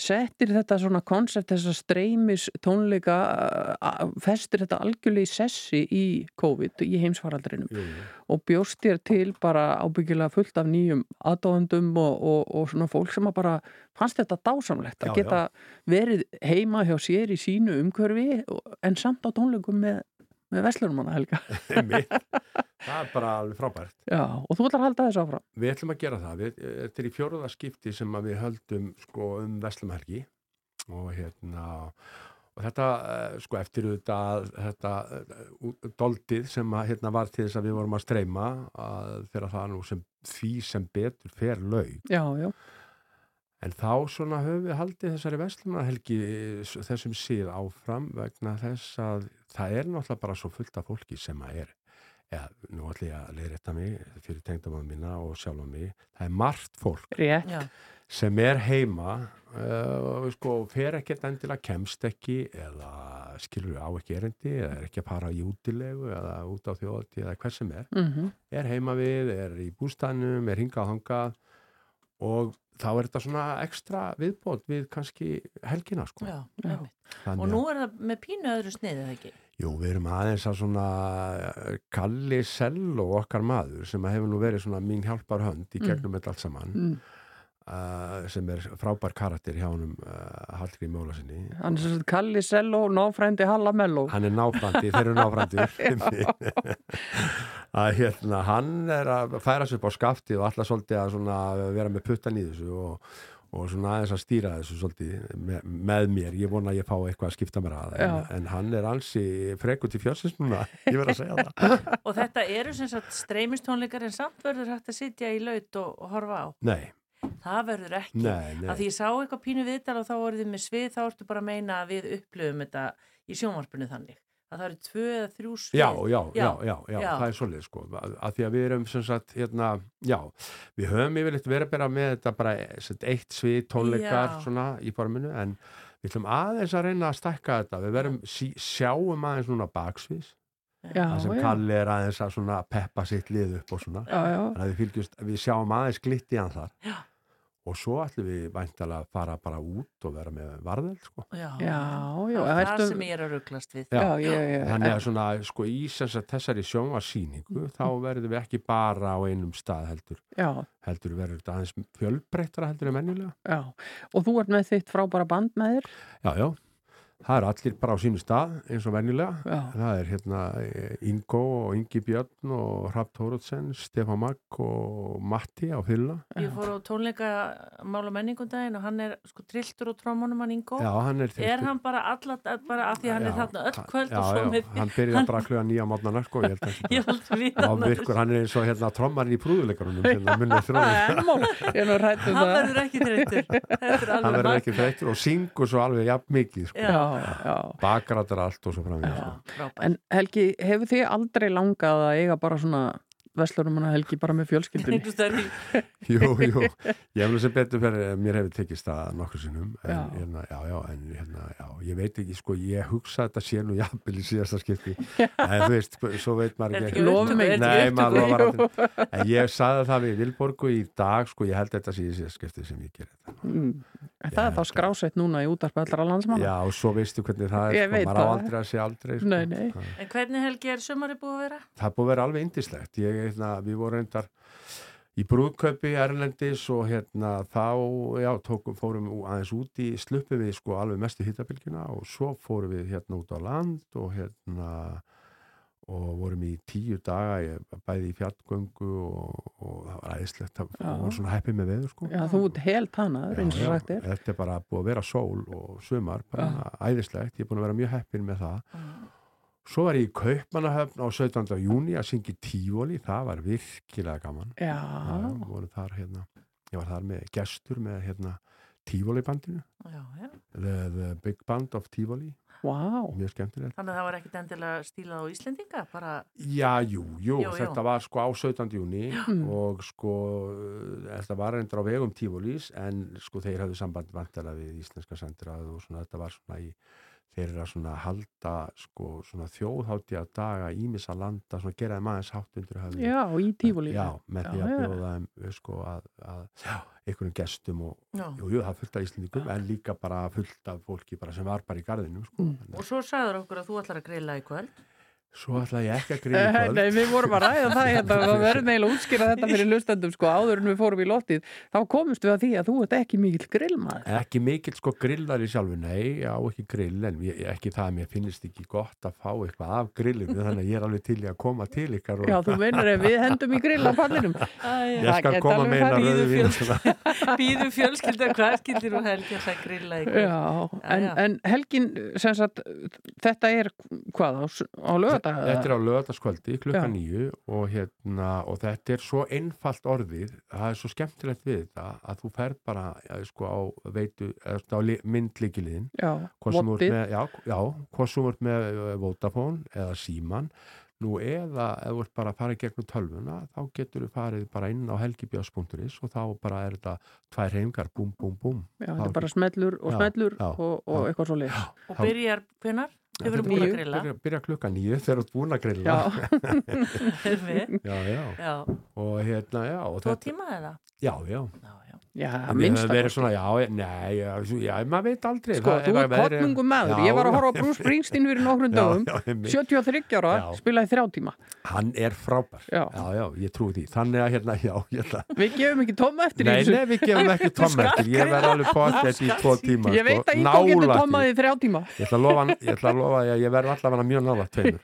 settir þetta svona koncept þess að streymis tónleika festir þetta algjörlega í sessi í COVID, í heimsfaraldrinum Jú, og bjóst þér til bara ábyggilega fullt af nýjum aðdóðendum og, og, og svona fólk sem að bara fannst þetta dásamlegt að Já, geta verið heima hjá sér í sínu umhverfi en samt á tónleikum með með veslunum hana Helga Einmitt. það er bara alveg frábært Já, og þú ætlar að halda þessu áfram Við ætlum að gera það. Við, þetta er í fjóruða skipti sem að við höldum sko um Vestlumhelgi og hérna og þetta eh, sko eftir auðvitað þetta uh, doldið sem að hérna var til þess að við vorum að streyma að þegar það nú sem því sem betur fer laug. Já, já, En þá svona höfum við haldið þessari Vestlumhelgi þessum síð áfram vegna þess að það er náttúrulega bara svo fullt af fólki sem að er eða nú ætlum ég að leiðrétta mig fyrir tengdamann mína og sjálfa mig það er margt fólk rétt. Sem er heima uh, sko, fer ekkert endilega kemst ekki eða skilur á ekki erindi eða er ekki að fara í útilegu eða út á þjóðati eða hver sem er. Mhm. er heima við, er í bústænum er hingað þangað og þá er þetta svona ekstra viðbót við kannski helgina sko. Já. Þannig Og nú er það með pínu öðru sniðið, eða ekki? Jú, við erum aðeins að svona eh, Kalli Sello okkar maður sem að hefur nú verið svona mín hjálpar hönd í Mm. gegnum þetta allt saman Mm. Uh, sem er frábær karakter hjá honum uh, Hallgrí Móla sinni hann er sem sagt Kalli Sello, náfrændi Halla Mello hann er náfrandi, þeir eru náfrandi að hérna hann er að færa sig upp á skafti og alltaf svolítið að svona vera með puttan í þessu og, og svona aðeins að stýra þessu svolítið með, með mér, ég vona að ég fá eitthvað að skipta mér að en, en hann er ansi frekut í fjörsins núna, ég verð að segja það. Og þetta eru sem sagt streymistónleikar en samt verður hægt að sitja í laut og, og horfa á. Nei, Það verður ekki. Nei, nei. Að því ég sá eitthvað pínu viðtal og þá voruð þið með svið, þá ertu bara að meina að við upplöfum þetta í sjónvarpinu þannig. Að það eru tvö eða þrjú svið. Já, já, já, já, já, það er svolítið sko, að, að því að við erum sem sagt, hérna, já, við höfum yfirleitt verið bara með þetta bara sem sagt, eitt svið tónleikar Já. svona í forminu en við ætlum aðeins að reyna að stækka þetta, við verum sí, sjáum aðeins núna baksvís það sem já. Kalli er aðeins að svona peppa sitt lið upp og svona Já, að við, fylgjumst, við sjáum aðeins glitt í hann þar Já. Og svo ætlum við væntalega að fara bara út og vera með varðel sko. Já, Já, já, Það er það sem ég er að rugglast við. Já, ég- þannig að svona sko í þessari sjónvarsýningu þá verðum við ekki bara á einum stað heldur. Já. heldur verður þetta aðeins fjölbreyttara heldur en mennilega Já, og þú ert með þitt frábæra band með þér? Já, já, það er allir bara á sínu stað eins og venjulega. Já. það er hérna eh, Ingo og Ingi Björn og Rapp Tórótsen Stefán Magg og Matti á fylla Ég fór á tónleika mála menningundaginn og hann er sko trilltur og trómunum hann Ingo. Já, hann er Er hann bara alla, bara af því hann er Já, þarna öll kvöld já, og svo já, með... hann byrjar bara að kluga nýja mótnana sko, ég held að Ég held að vita Já, hann virkur, hann er eins og hérna trommarinn í prúðuleikarunum hérna, er Hann verður ekki þreyttur. Þetta er hann verður ekki þreyttur og syngur svo alveg jafn mikið sko. Bakrættar allt og svo framvegis sko. En Helgi, hefur þið aldrei langað að eiga bara svona veslurum hana Helgi bara með fjölskyldunni? Jú, jú, ég hef sem betur fyrir mér hefur tekist það nokkur sinnum en, Já. hérna, já, já, en hérna, já, ég veit ekki sko, ég hugsa að þetta sé nú jafnvel í síðasta skipti en þú veist, svo veit maður ekki? Er þetta Nei, ekki maður lofar aldrei en ég sagði það við Vilborgu í dag sko, ég held að þetta síðasta skipti sem ég ger þetta Mm. En Það er þá skrásett núna í útarpi allra landsmanna. Já, og svo veistu hvernig það er sko, maður á það. aldrei að sé aldrei sko. Nei, nei. En hvernig helgi er sumari búið að vera? það er búið að vera alveg indislegt ég, hérna, við vorum reyndar í brúðkaupi Erlendis og hérna þá, já, tókum, fórum aðeins út í, sluppum við sko alveg mestu hittabilgina og svo fórum við hérna út á land og hérna og vorum í tíu daga ég, bæði í fjallgöngu og, og það var æðislegt það Já. var svona heppið með veður sko Já, þú ert helt hanaður, eins og Já, sagt er. þetta er bara búið að vera sól og sumar, bara æðislegt, ég er búin að vera mjög heppin með það svo var ég í Kaupmannahöfn á 17. júni að syngja Tífóli, það var virkilega gaman Já. voru þar hérna ég var þar með gestur með hérna Tífóli bandinu Já, já. the, the Big Band of Tífóli Vá. mjög skemmtilegt Þannig að það var ekkit endilega stílað á Íslendinga, bara... Já, jú, jú, Jú, jú. þetta var sko á 17. júni Mm. og sko uh, þetta var endur á vegum Tífólís en sko þeir hafðu samband vantilega við íslenska sendirað og svona þetta var svona í þeir eru að svona halda sko svona þjóðhátti að daga ímissa landa, svona gera þeim aðeins hátt undir höfði. Já, í Tívolí. Já, með því Já, að já. bjóða þeim uh, sko að, að já, einhverjum gestum og jú, jú, það fullt af íslendingum en líka bara fullt af fólki bara sem var bara í garðinum sko. Mm. Og svo sagður okkur að þú ætlar að grilla í kvöld. Svo ætla ég ekki að grilla í kvöld. Nei, við vorum að ræða það hérna, við verðum eiginlega að útskýra þetta fyrir lustendum sko, áður en við fórum í loftið, þá komumst við að því að þú ert ekki mikill grillmaður. Ekki mikill sko grillar í sjálfu, nei, já ekki grill, en ég, ekki það að mér finnist ekki gott að fá eitthvað af grillinu, þannig að ég er alveg til í að koma til ykkar. Og... Já, þú meinar ef við hendum í grill á pallinum. Ég skal koma með eina rauðu hvað þetta er hvað, á, lögadaskvöldi, klukka nýju og, hérna, og þetta er svo einfalt orðið, það er svo skemmtilegt við þetta að þú fer bara ja, sko, á, veitu, eða, á li- myndlíkiliðin Já, hvort sem þú ert með, uh, Vodafone eða Síman. Nú eða ef þú ert bara að fara í gegnum tölvuna þá getur þú farið bara inn á helgibjás.is og þá bara er þetta tvær heimgar, búm, búm, búm. Já, þetta er bara smellur og smellur já, og, og já. eitthvað svo leið. Og byrjar hvenar? Þið verðum búin að grilla. Byrja, byrja klukka nýju þegar þú ert búin að grilla já, já. Já. og hérna, já og Tvo tíma eða? Já, já. Já, Við höfum verið svona, já, nei, já, já, maður veit aldrei. Sko, þú er að kottnungum maður. Já, Ég var að já. horfa á Bruce Springsteen fyrir nokkrum Já, dögum, já, einmitt. 73 ára, Já. spilaði þrjá tíma. Hann er frábær. Já. já, ég trúi því. Þannig að hérna, já, ég ætla. Við gefum ekki tóma eftir Nei, nei, við gefum ekki tóma eftir. Ég verð alveg pottet í tvo tíma. Ég veit sko. að Ígó getur Nálægt tómað því. í þrjá tíma. Ég ætla að lofa, ég ætla að lofa því að ég verð allavega mjög nála tveimur.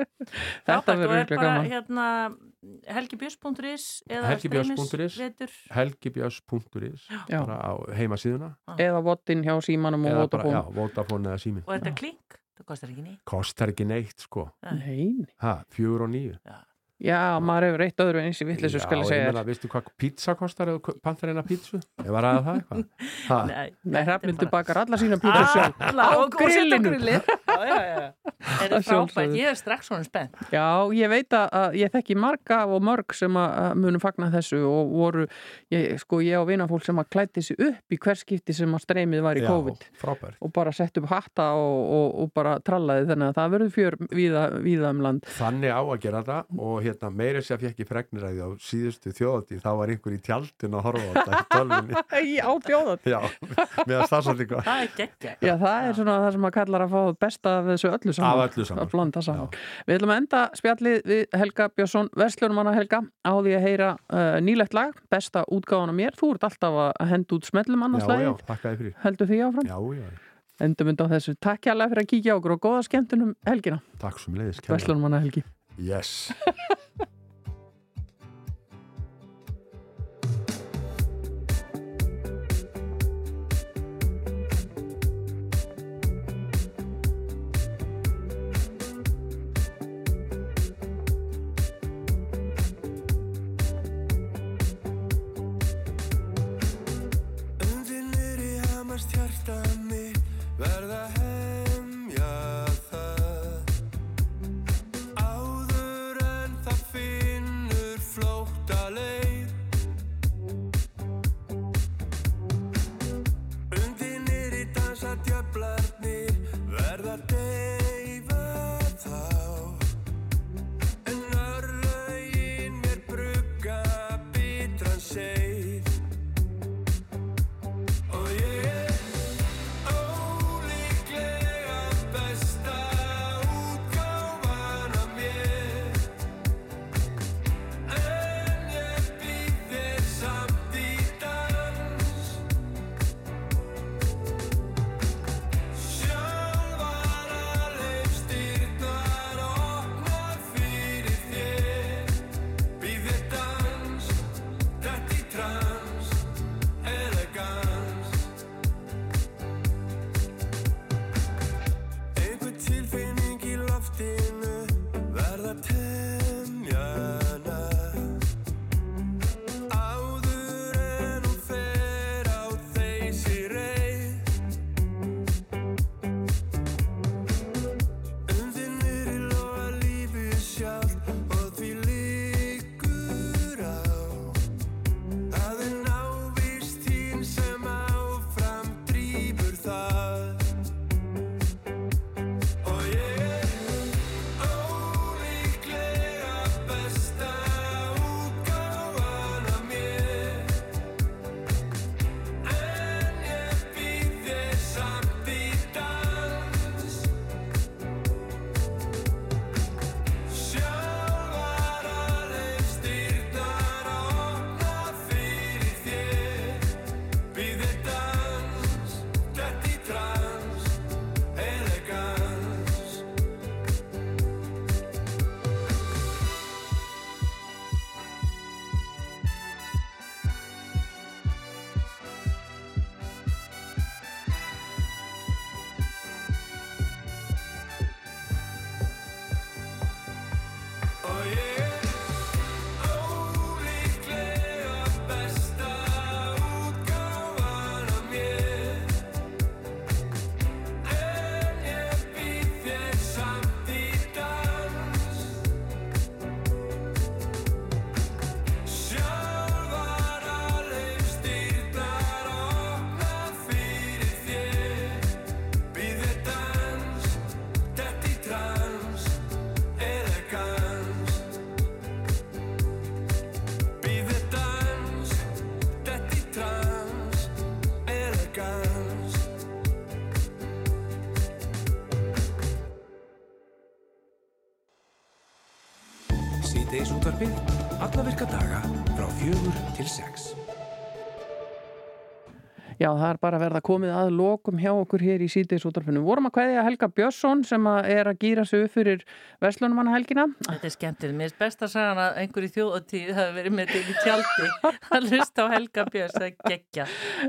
Þetta verður eða vetur helgibjörns.is, Já. bara á heimasíðuna. Eða voddin hjá símanum og Eða bara, Vodafone. já, Vodafone eða símin. og er þetta klink? Það kostar ekki nýtt. Kostar ekki neitt, sko. Nei. Ha, fjögur og nýju. Já, maður hefur eitt öðru eins í vittlisu skal ég segja ég þér. meina, veistu hvað pizza kostar þú pantar eina pizzu? Ég var að það eitthvað. Ha? Nei, Hrafnildur bakar alla sína pítur sjálf. Alla, Á og, grillinu. Já, já, já. Er það frábært? Ég er strax svona spennt. Já, ég veit að, að ég þekki marga og mörg sem að að munu fagna þessu og voru, ég, sko ég á vinafólk sem að klætti sig upp í hver skipti sem að streymið var í Já, COVID frábært. og bara sett upp hatta og, og, og bara trallaði þannig að það verður fjör víða, víða um land. Þannig á að gera það og hérna meiri sér fekk ég fregnir að því á síðustu þjóðati þá var einhver í tjaldin að horfa á þetta í það. Það er geggja. Já, það er svona það sem að kallar að fá besta af þessu öllu saman. Öllu saman. Að blanda saman. Við ætlum að enda spjallið við Helga Björnsson, Vestljónumanna Helga, á því að heyra uh, nýlegt lag, besta útgáðan af mér. Þú ert alltaf að henda út smellum annars Já, já, lagið. þakka þið fyrir. Heldur því áfram? Já, já, Endum undan þessu. Takk hjá fyrir að kíkja á okkur og góða skemmtunum helgina. takk sem leiðis. Vestljónumanna Helgi. Yes. til sex. Já, það er bara að verða komið að lokum hjá okkur hér í sítiðsútarfinu. Vorum að kveðja Helga Björnsson sem að er að gýra sig upp fyrir Veslunumanna helgina. Þetta er skemmtilegt. Mér er best að sagja hann að einhverju þjóðatíð hafi verið með þetta í tjaldi að hlusta á Helga Björns, það er geggja.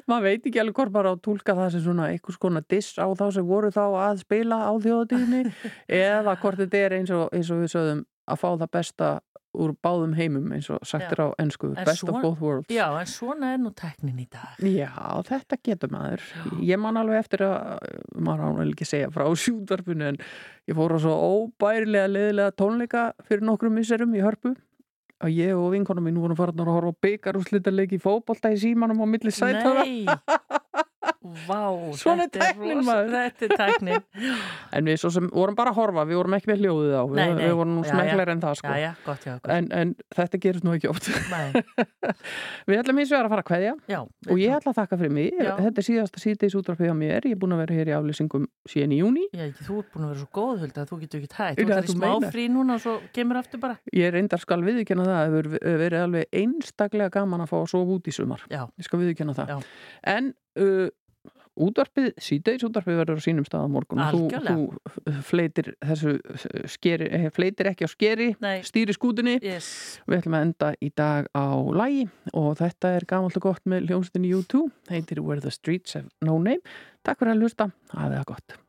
Maður veit ekki alveg hvort bara að tólka það sem svona einhvers konar diss á þá sem voru þá að spila á þjóðatíðinni eða hvort þetta er eins og, eins og við sögðum að fá það besta úr báðum heimum eins og sagt Já. er á ennsku, En best of svona- both worlds. Já, en svona er nú teknin í dag. Já, þetta getur maður. Ég man alveg eftir að, maður án vel ekki segja frá sjúdvarpinu en ég fór á svo óbærilega leðilega tónleika fyrir nokkrum misserum í hörpu að ég og vinkonum mín vorum farin að horfa á byggar og slittarleik í fótbolta í símanum á milli sætara. Nei, vá, Svona er þetta er tæknin, maður. Þetta er tæknin. En við svo sem vorum bara að horfa, við vorum ekki með hljóðið á, við, Nei, nei. við vorum nú Já, já. smeklar en það sko. Já, já, gott hjá okkur. En, en þetta gerist nú ekki oft. Nei. við ætlum hins vegar að fara að kveðja Já, og ég ætla að þakka fyrir mig. Já. Þetta er síðasta síðdeis útvarfið á mér. Ég er búin að vera hér í aflýsingum síðan í júni. Já, ekki, þú ert búin að vera svo góð, Hulda, þú getur ekki. Já, Þú ert í þú smá meinar. frí núna og svo kemur aftur bara. Ég reyndar skal viðurkenna það að það hefur verið alveg einstaklega gaman að fá að sofa út í sumar. Já. Ég skal viðurkenna það. Já. En uh, útvarpið, síðdeis útvarpið verður á sínum stað á morgun. Þú, þú fleitir þessu uh, skeri, eh, fleitir ekki á skeri, Nei. stýri skútunni. Yes. Við ætlum að enda í dag á lægi og þetta er gamalt og gott með hljómsdinn U2. Heitir Where the Streets Have No Name. Takk fyrir að hlusta. Það gott.